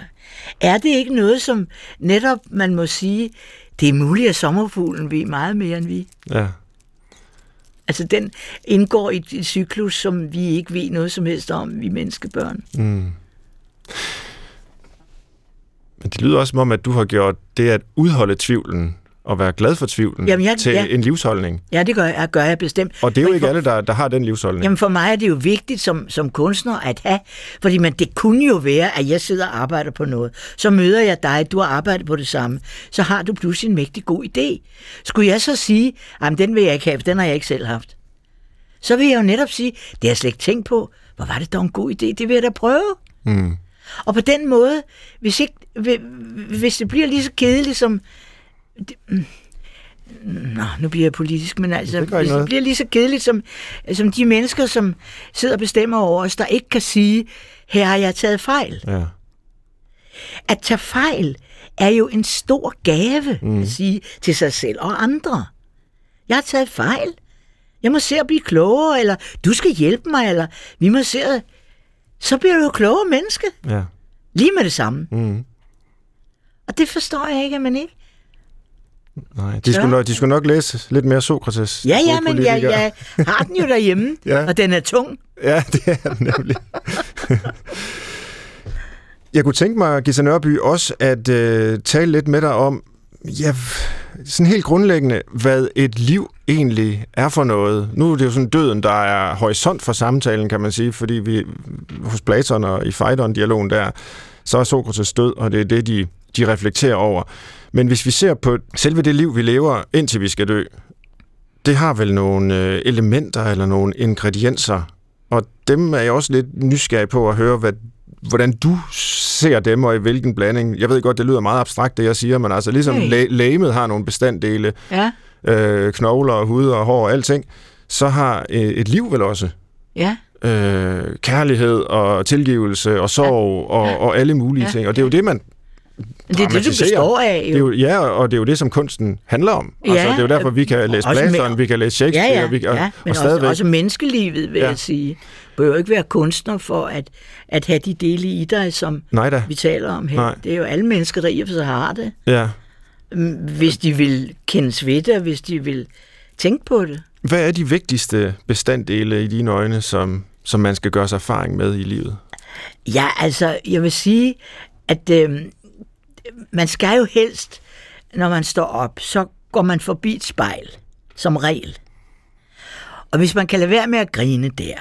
er det ikke noget, som netop man må sige, det er muligt, at sommerfuglen ved meget mere end vi? ja. Altså, den indgår i et cyklus, som vi ikke ved noget som helst om, vi menneskebørn. Mm. Men det lyder også som om, at du har gjort det at udholde tvivlen og være glad for tvivlen Jamen, jeg- til ja. en livsholdning. Ja, det gør jeg, gør jeg bestemt. Og det er jo For- ikke for- alle, der, der har den livsholdning. Jamen for mig er det jo vigtigt som, som kunstner at have, fordi man, det kunne jo være, at jeg sidder og arbejder på noget. Så møder jeg dig, du har arbejdet på det samme. Så har du pludselig en mægtig god idé. Skulle jeg så sige, at den vil jeg ikke have, den har jeg ikke selv haft. Så vil jeg jo netop sige, det har jeg slet ikke tænkt på. Hvor var det dog en god idé, det vil jeg da prøve. Mm. Og på den måde, hvis, ikke, hvis det bliver lige så kedeligt som... Det, mm, Nå, nu bliver jeg politisk, men altså, det det bliver lige så kedeligt som, som de mennesker, som sidder og bestemmer over os, der ikke kan sige, her har jeg taget fejl. Ja. At tage fejl er jo en stor gave mm. at sige til sig selv og andre. Jeg har taget fejl. Jeg må se at blive klogere, eller du skal hjælpe mig, eller vi må se at... Så bliver du jo klogere menneske. Ja. Lige med det samme. Mm. Og det forstår jeg ikke, at man ikke. Nej, de skulle, nok, de skulle nok læse lidt mere Sokrates. Ja, ja, men jeg, jeg har den jo derhjemme, (laughs) ja. og den er tung. Ja, (laughs) det er den nemlig. jeg kunne tænke mig, Gita Nørby, også at uh, tale lidt med dig om, ja, sådan helt grundlæggende, hvad et liv egentlig er for noget. Nu er det jo sådan døden, der er horisont for samtalen, kan man sige, fordi vi hos Platon og i Phaidon-dialogen der, så er Sokrates død, og det er det, de, de reflekterer over. Men hvis vi ser på selve det liv, vi lever, indtil vi skal dø, det har vel nogle øh, elementer eller nogle ingredienser, og dem er jeg også lidt nysgerrig på at høre, hvad, hvordan du ser dem, og i hvilken blanding. Jeg ved godt, det lyder meget abstrakt, det jeg siger, men altså ligesom hey. læ- lægemet har nogle bestanddele, ja. øh, knogler, hud og hår og alting, så har øh, et liv vel også. Ja. Øh, kærlighed og tilgivelse og sorg ja. og, og alle mulige ja. ting. Og det er jo det, man det er det, du består af. Jo. Det er jo, ja, og det er jo det, som kunsten handler om. Ja, altså, det er jo derfor, vi kan læse Platon, vi kan læse Shakespeare. Ja, ja, vi kan, ja og, men og også, også menneskelivet, vil ja. jeg sige. Du jo ikke være kunstner for at, at have de dele i dig, som Nej da. vi taler om her. Nej. Det er jo alle mennesker, der i og for sig har det. Ja. Mm, hvis de vil kendes ved det, hvis de vil tænke på det. Hvad er de vigtigste bestanddele i dine øjne, som, som man skal gøre sig erfaring med i livet? Ja, altså, jeg vil sige, at øh, man skal jo helst, når man står op, så går man forbi et spejl, som regel. Og hvis man kan lade være med at grine der,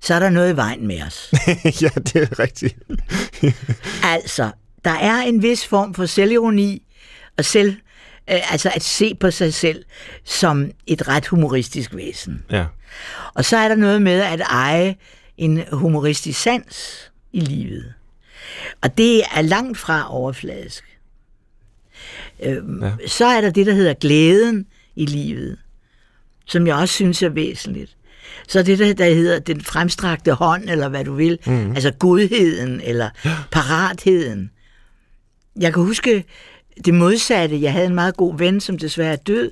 så er der noget i vejen med os. (laughs) ja, det er rigtigt. (laughs) altså, der er en vis form for selvironi og selv, øh, altså at se på sig selv som et ret humoristisk væsen. Ja. Og så er der noget med at eje en humoristisk sans i livet. Og det er langt fra overfladisk. Øh, ja. Så er der det, der hedder glæden i livet, som jeg også synes er væsentligt. Så det, der, der hedder den fremstrakte hånd, eller hvad du vil, mm. altså godheden, eller paratheden. Jeg kan huske det modsatte. Jeg havde en meget god ven, som desværre er død,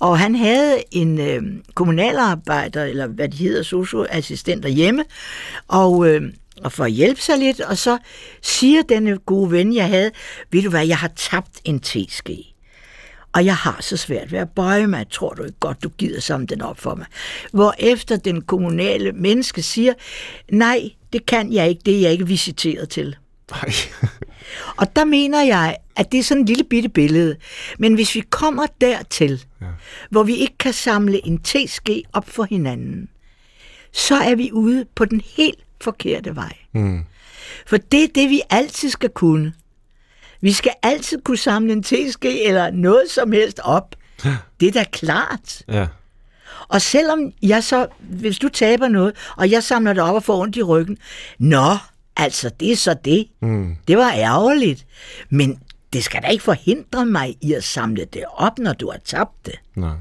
og han havde en øh, kommunalarbejder, eller hvad de hedder, socioassistenter hjemme, og øh, og for at hjælpe sig lidt, og så siger denne gode ven, jeg havde, ved du hvad, jeg har tabt en teske. Og jeg har så svært ved at bøje mig. Tror du ikke godt, du gider samle den op for mig? Hvor efter den kommunale menneske siger, nej, det kan jeg ikke, det er jeg ikke visiteret til. Nej. og der mener jeg, at det er sådan en lille bitte billede. Men hvis vi kommer dertil, ja. hvor vi ikke kan samle en teske op for hinanden, så er vi ude på den helt forkerte vej. Mm. For det er det, vi altid skal kunne. Vi skal altid kunne samle en teske eller noget som helst op. Det er da klart. Ja. Og selvom jeg så, hvis du taber noget, og jeg samler det op og får ondt i ryggen, nå, altså det er så det. Mm. Det var ærgerligt. Men det skal da ikke forhindre mig i at samle det op, når du har tabt det. Nej.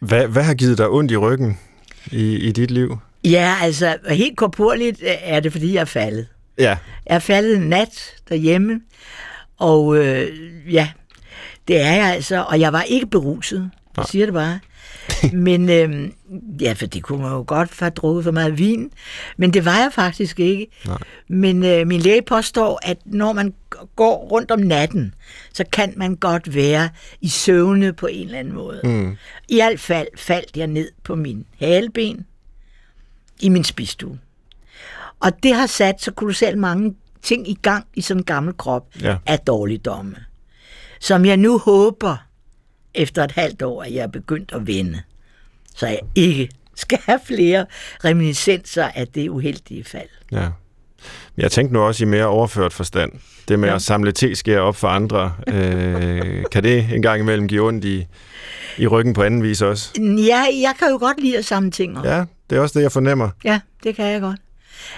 Hvad, hvad har givet dig ondt i ryggen i, i dit liv? Ja, altså helt korporligt øh, er det, fordi jeg er faldet. Ja. Jeg er faldet en nat derhjemme, og øh, ja, det er jeg altså, og jeg var ikke beruset. Jeg siger det bare. (laughs) men øh, ja, for det kunne man jo godt have drukket for meget vin, men det var jeg faktisk ikke. Nej. Men øh, min læge påstår, at når man går rundt om natten, så kan man godt være i søvne på en eller anden måde. Mm. I hvert fald faldt jeg ned på min haleben, i min spisstue. Og det har sat så kolossalt mange ting i gang i sådan en gammel krop ja. af dårligdomme, som jeg nu håber, efter et halvt år, at jeg er begyndt at vende, så jeg ikke (laughs) skal have flere reminiscenser af det uheldige fald. Ja. Jeg tænkte nu også i mere overført forstand. Det med ja. at samle teskære op for andre, øh, (laughs) kan det en gang imellem give ondt i, i ryggen på anden vis også? Ja, jeg kan jo godt lide at samle ting op. Ja, det er også det, jeg fornemmer. Ja, det kan jeg godt.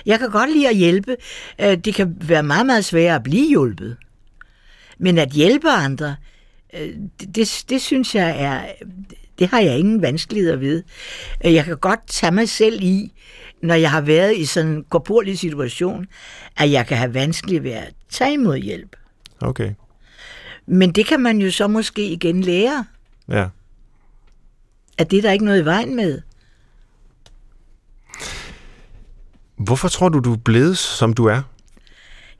Jeg kan godt lide at hjælpe. Øh, Det kan være meget, meget sværere at blive hjulpet. Men at hjælpe andre, øh, det, det, det synes jeg er... Det har jeg ingen vanskeligheder ved. Øh, Jeg kan godt tage mig selv i, når jeg har været i sådan en korporlig situation, at jeg kan have vanskeligt ved at tage imod hjælp. Okay. Men det kan man jo så måske igen lære, Ja. at det er der ikke noget i vejen med. Hvorfor tror du, du er blevet, som du er?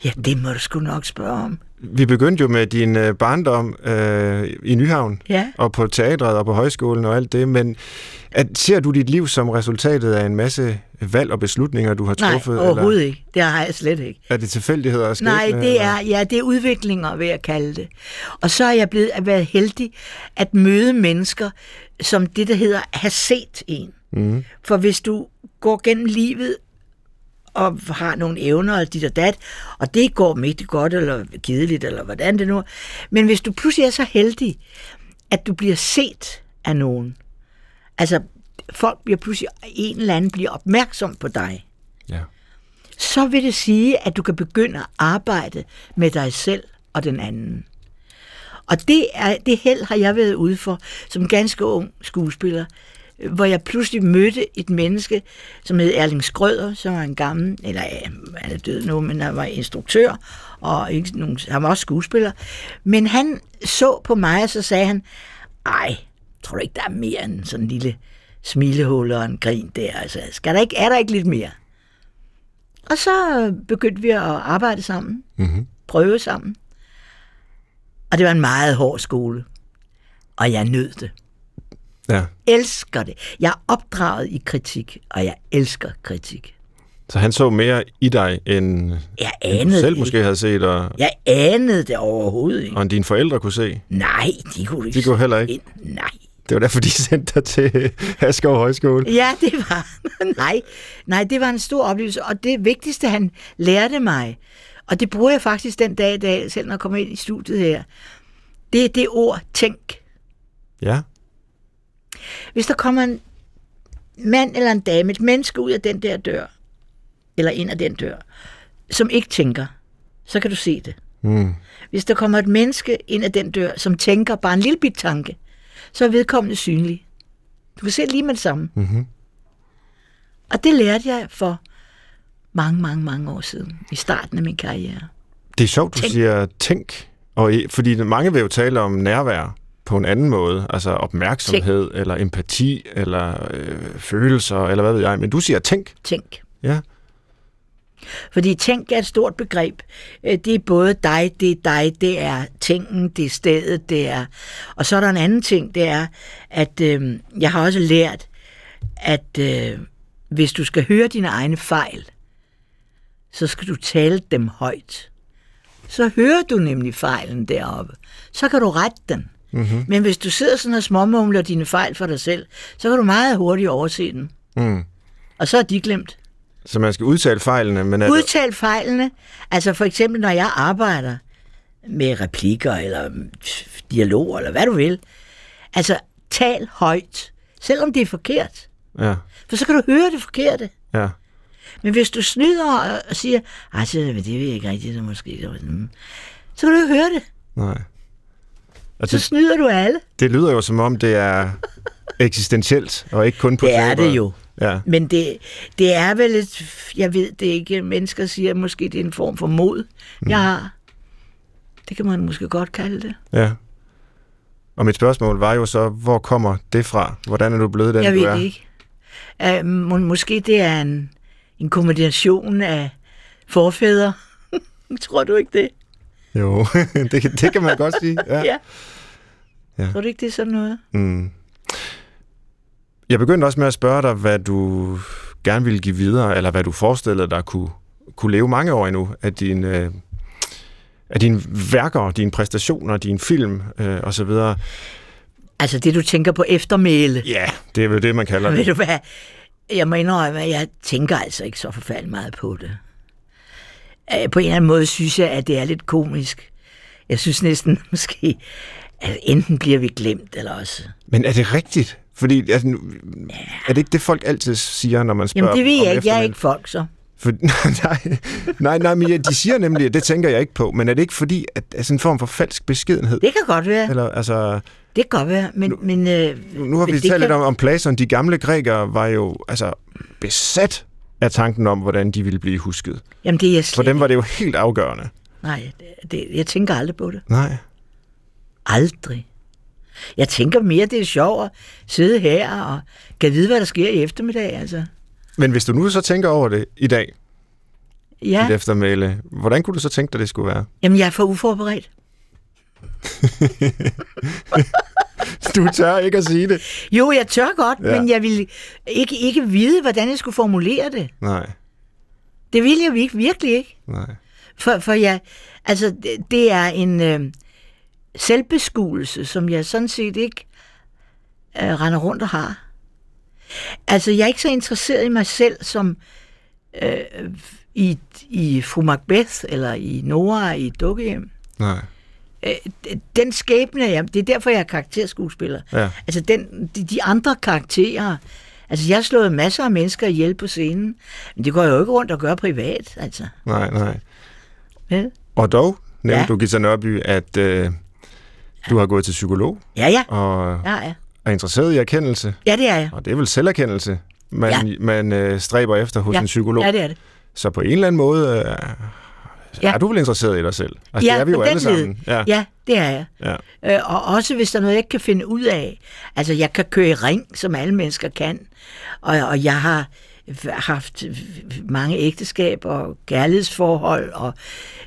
Ja, det må du sgu nok spørge om. Vi begyndte jo med din øh, barndom øh, i Nyhavn, Ja. og på teatret og på højskolen og alt det, men at, ser du dit liv som resultatet af en masse valg og beslutninger, du har Nej, truffet? overhovedet ikke. Det har jeg slet ikke. Er det tilfældigheder og skæbne? Nej, det eller? er, ja, det er udviklinger, vil jeg kalde det. Og så er jeg blevet at være heldig at møde mennesker, som det, der hedder, have set en. Mm. For hvis du går gennem livet og har nogle evner og dit og dat, og det går mægtigt godt eller kedeligt, eller hvordan det nu er. Men hvis du pludselig er så heldig, at du bliver set af nogen, altså folk bliver pludselig, en eller anden bliver opmærksom på dig, Ja. så vil det sige, at du kan begynde at arbejde med dig selv og den anden. Og det, er, det held har jeg været ude for som ganske ung skuespiller, hvor jeg pludselig mødte et menneske, som hed Erling Skrøder, som var en gammel, eller ja, han er død nu, men han var instruktør, og ikke nogen, han var også skuespiller. Men han så på mig, og så sagde han, ej, tror du ikke, der er mere end sådan en lille smilehul og en grin der? Altså, skal der ikke, er der ikke lidt mere? Og så begyndte vi at arbejde sammen, Mm-hmm. prøve sammen. Og det var en meget hård skole. Og jeg nød det. Ja. Elsker det. Jeg er opdraget i kritik, og jeg elsker kritik. Så han så mere i dig, end, Jeg end du anede selv det måske ikke. havde set, og, Jeg anede det overhovedet ikke. og end dine forældre kunne se. Nej, de kunne ikke. De kunne heller ikke. ind. Nej. Det var derfor, de (laughs) sendte dig til Haskov Højskole. Ja, det var. (laughs) nej, nej, det var en stor oplevelse. Og det vigtigste, han lærte mig, og det bruger jeg faktisk den dag i dag, selv når jeg kommer ind i studiet her, det er det ord tænk. Ja. Hvis der kommer en mand eller en dame, et menneske ud af den der dør, eller ind af den dør, som ikke tænker, så kan du se det. Mm. Hvis der kommer et menneske ind af den dør, som tænker bare en lille bit tanke, så er vedkommende synlig. Du kan se det lige med det samme. Mm-hmm. Og det lærte jeg for mange, mange, mange år siden, i starten af min karriere. Det er sjovt, du Tænk. siger tænk, og fordi mange vil jo tale om nærvær på en anden måde, altså opmærksomhed, tænk. eller empati, eller øh, følelser, eller hvad ved jeg, men du siger tænk. Tænk. Ja. Fordi tænk er et stort begreb. Øh, Det er både dig, det er dig, det er tingen, det er stedet, det er... Og så er der en anden ting, det er, at øh, jeg har også lært, at øh, hvis du skal høre dine egne fejl, så skal du tale dem højt. Så hører du nemlig fejlen deroppe. Så kan du rette den. Mm-hmm. Men hvis du sidder sådan og småmumler dine fejl for dig selv, så kan du meget hurtigt overse den. Mm. Og så er de glemt. Så man skal udtale fejlene, men er det, Udtal fejlene. Altså for eksempel, når jeg arbejder med replikker eller dialog eller hvad du vil. Altså, tal højt, selvom det er forkert. ja, For så kan du høre det forkerte. ja. Men hvis du snyder og- siger, altså, det ved jeg ikke rigtigt, så måske, mm," så kan du ikke høre det. Nej. Og Så det, snyder du alle. det lyder jo som om, det er eksistentielt, og ikke kun på Det er det jo. Ja, Men det, det er vel et, jeg ved det ikke, mennesker siger, måske det er en form for mod, Mm. jeg har. Det kan man måske godt kalde det. ja. Og mit spørgsmål var jo så, hvor kommer det fra? Hvordan er du blevet den, jeg du ved er? det ikke. Uh, må, måske det er en, en kombination af forfædre. (laughs) Tror du ikke det? Jo, (laughs) det, kan- det kan man godt sige. Ja. Ja. Ja. Tror du ikke, det er sådan noget? Mm. Jeg begyndte også med at spørge dig, hvad du gerne ville give videre, eller hvad du forestillede dig kunne, kunne leve mange år endnu af dine, øh, af dine værker, dine præstationer, din film øh, osv. Altså det, du tænker på eftermæle. Ja, det er vel det, man kalder (laughs) Ved det. du hvad? Jeg må indrømme, at jeg tænker altså ikke så forfærdeligt meget på det. Øh, På en eller anden måde synes jeg, at det er lidt komisk. Jeg synes næsten (laughs) måske, at enten bliver vi glemt, eller også... Men er det rigtigt? Fordi altså, nu- er det ikke det, folk altid siger, når man spørger Jamen det ved jeg ikke. Jeg er ikke folk, så. For, (laughs) nej, nej, nej, men ja, de siger nemlig, at det tænker jeg ikke på, men er det ikke fordi, at det er sådan en form for falsk beskedenhed? Det kan godt være. Eller, altså, Det kan godt være, men... Nu, men øh, nu har vi talt lidt om, om Platon. De gamle grækere var jo altså, besat af tanken om, hvordan de ville blive husket. Jamen, det er jeg slet For dem var det jo helt afgørende. Nej, det, jeg tænker aldrig på det. Nej. Aldrig. Jeg tænker mere, det er sjovt at sidde her og kan vide, hvad der sker i eftermiddag. Altså. Men hvis du nu så tænker over det i dag, ja. Dit eftermæle, hvordan kunne du så tænke dig, det skulle være? jamen jeg er for uforberedt. (laughs) Du tør ikke at sige det. Jo, jeg tør godt, Ja. ja. men jeg ville ikke, ikke vide, hvordan jeg skulle formulere det. Nej, Det ville jeg ikke, virkelig ikke. nej. For, for jeg, altså, det, det er en øh, selvbeskuelse, som jeg sådan set ikke øh, render rundt og har. Altså, jeg er ikke så interesseret i mig selv som øh, i, i fru Macbeth, eller i Nora i dukkehjem. Nej. Øh, den skæbne, jeg, det er derfor, jeg er karakterskuespiller. Ja. Altså, den, de, de andre karakterer, altså, jeg har slået masser af mennesker ihjel på scenen, men det går jeg jo ikke rundt og gør privat, altså. Nej, nej. Vel? Og dog nævnte Ja. du, Gita Nørby, at øh, du har gået til psykolog Ja, ja. og Ja, ja. er interesseret i erkendelse. Ja, det er jeg. Og det er vel selverkendelse, man, ja. man øh, stræber efter hos ja. en psykolog. Ja, det er det. Så på en eller anden måde øh, Ja. er du vel interesseret i dig selv? Altså, ja, det er vi jo alle led. sammen. Ja. ja, det er jeg. Ja. Øh, og også hvis der er noget, jeg ikke kan finde ud af. Altså, jeg kan køre i ring, som alle mennesker kan. Og, og jeg har haft mange ægteskaber og kærlighedsforhold og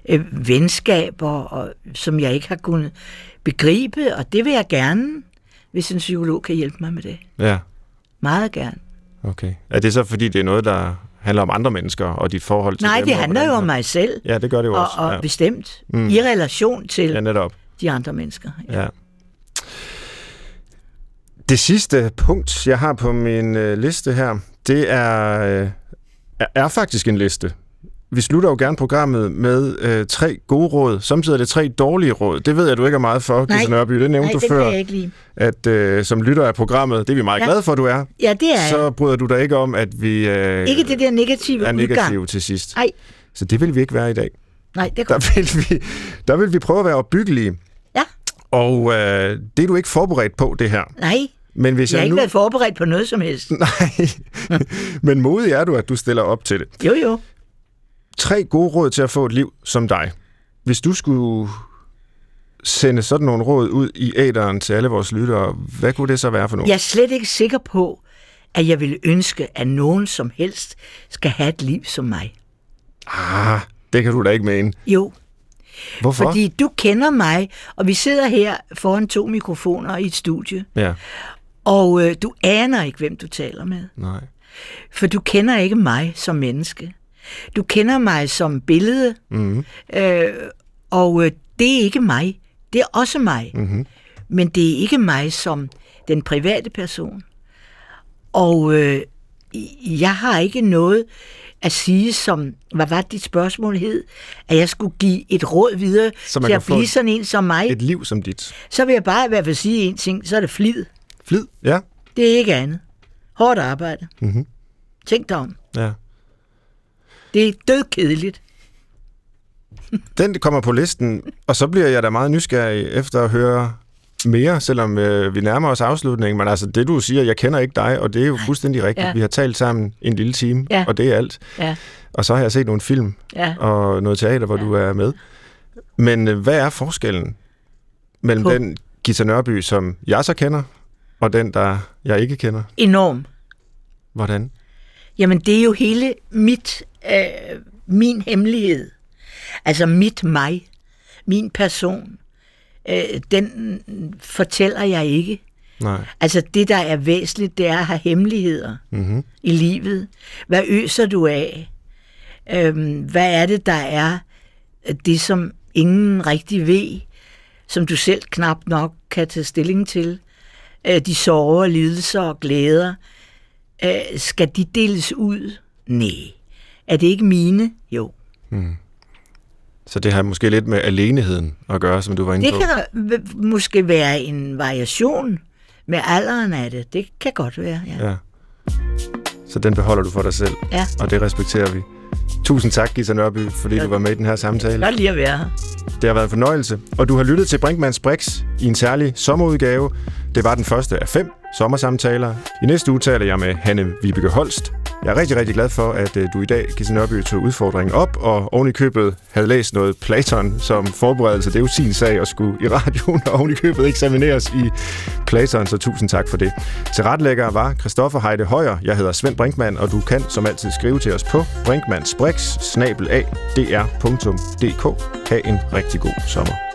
øh, venskaber, og, som jeg ikke har kunnet begribe. Og det vil jeg gerne, hvis en psykolog kan hjælpe mig med det. ja, Meget gerne. okay. Er det så, fordi det er noget, der handler om andre mennesker og dit forhold til Nej, dem? det og handler jo om mig selv. Ja, det gør det jo Og, også. og ja. bestemt. Mm. I relation til ja, netop. de andre mennesker. Ja. Det sidste punkt, jeg har på min øh, liste her, det er, øh, er, er faktisk en liste. Vi slutter jo gerne programmet med øh, tre gode råd. Samtidig er det tre dårlige råd. Det ved jeg, du ikke er meget for. Gita Nørby. Det nævnte Nej, du det før, jeg ikke lide. at øh, som lytter af programmet, det er vi meget Ja. glade for, du er, Ja, det er så bryder du dig ikke om, at vi øh, Ikke det der negative er udgang. negative til sidst. Nej. Så det vil vi ikke være i dag. Nej, det er. Der vil vi, der vil vi prøve at være opbyggelige. Ja. Og øh, det er du ikke forberedt på, det her. Nej, Men hvis jeg har jeg ikke nu... været forberedt på noget som helst. (laughs) Nej, (laughs) men modig er du, at du stiller op til det. Jo, jo. Tre gode råd til at få et liv som dig. Hvis du skulle sende sådan nogle råd ud i æderen til alle vores lyttere, hvad kunne det så være for nogle? Jeg er slet ikke sikker på, at jeg ville ønske, at nogen som helst skal have et liv som mig. Ah, det kan du da ikke mene. Jo, Hvorfor? fordi du kender mig, og vi sidder her foran to mikrofoner i et studie, Ja, og øh, du aner ikke, hvem du taler med. nej. For du kender ikke mig som menneske. Du kender mig som billede, Mm-hmm. øh, og øh, det er ikke mig. Det er også mig. Mm-hmm. Men det er ikke mig som den private person. Og øh, jeg har ikke noget at sige som, hvad var dit spørgsmål hed, at jeg skulle give et råd videre Så man til at blive sådan en som mig. Et liv som dit. Så vil jeg bare i hvert fald sige en ting, så er det flid. Flid? Ja. Det er ikke andet. Hårdt arbejde. Mhm. Tænk dig om. ja. Det er dødkedeligt. (laughs) Den kommer på listen, og så bliver jeg da meget nysgerrig efter at høre mere, selvom øh, vi nærmer os afslutningen. Men altså, det du siger, jeg kender ikke dig, og det er jo fuldstændig rigtigt. Ja. Vi har talt sammen en lille time, Ja. og det er alt. Ja, Og så har jeg set nogle film ja. og noget teater, hvor ja. du er med. Men øh, hvad er forskellen mellem På- den Gita Nørby, som jeg så kender, og den, der jeg ikke kender? Enorm. Hvordan? Jamen, det er jo hele mit, øh, min hemmelighed. Altså mit mig, min person. Øh, den fortæller jeg ikke. Nej. Altså det, der er væsentligt, det er at have hemmeligheder Mm-hmm. i livet. Hvad øser du af? Øhm, hvad er det, der er det, som ingen rigtig ved, som du selv knap nok kan tage stilling til? Øh, de sorger, lidelser og glæder. Øh, skal de deles ud? Nej. Er det ikke mine? Jo. Så det har måske lidt med aleneheden at gøre, som du var inde Det på. kan v- måske være en variation med alderen af det. Det kan godt være, ja. Ja. Så den beholder du for dig selv, Ja. og det respekterer vi. Tusind tak, Gita Nørby, fordi du var med i den her samtale. Godt lige at være her. Det har været en fornøjelse, og du har lyttet til Brinkmanns Brix i en særlig sommerudgave. Det var den første af fem sommersamtaler. I næste uge taler jeg med Hanne Vibeke Holst, jeg er rigtig, rigtig glad for, at øh, du i dag, Kirsten Nørby, tog udfordringen op, og oven i købet havde læst noget Platon som forberedelse. Det er jo sin sag at skulle i radioen, og oven i købet eksamineres i Platon, så tusind tak for det. Til retlægger var Christoffer Heide Højer. Jeg hedder Svend Brinkmann, og du kan som altid skrive til os på brinkmannsbrix.dr.dk. Ha' en rigtig god sommer.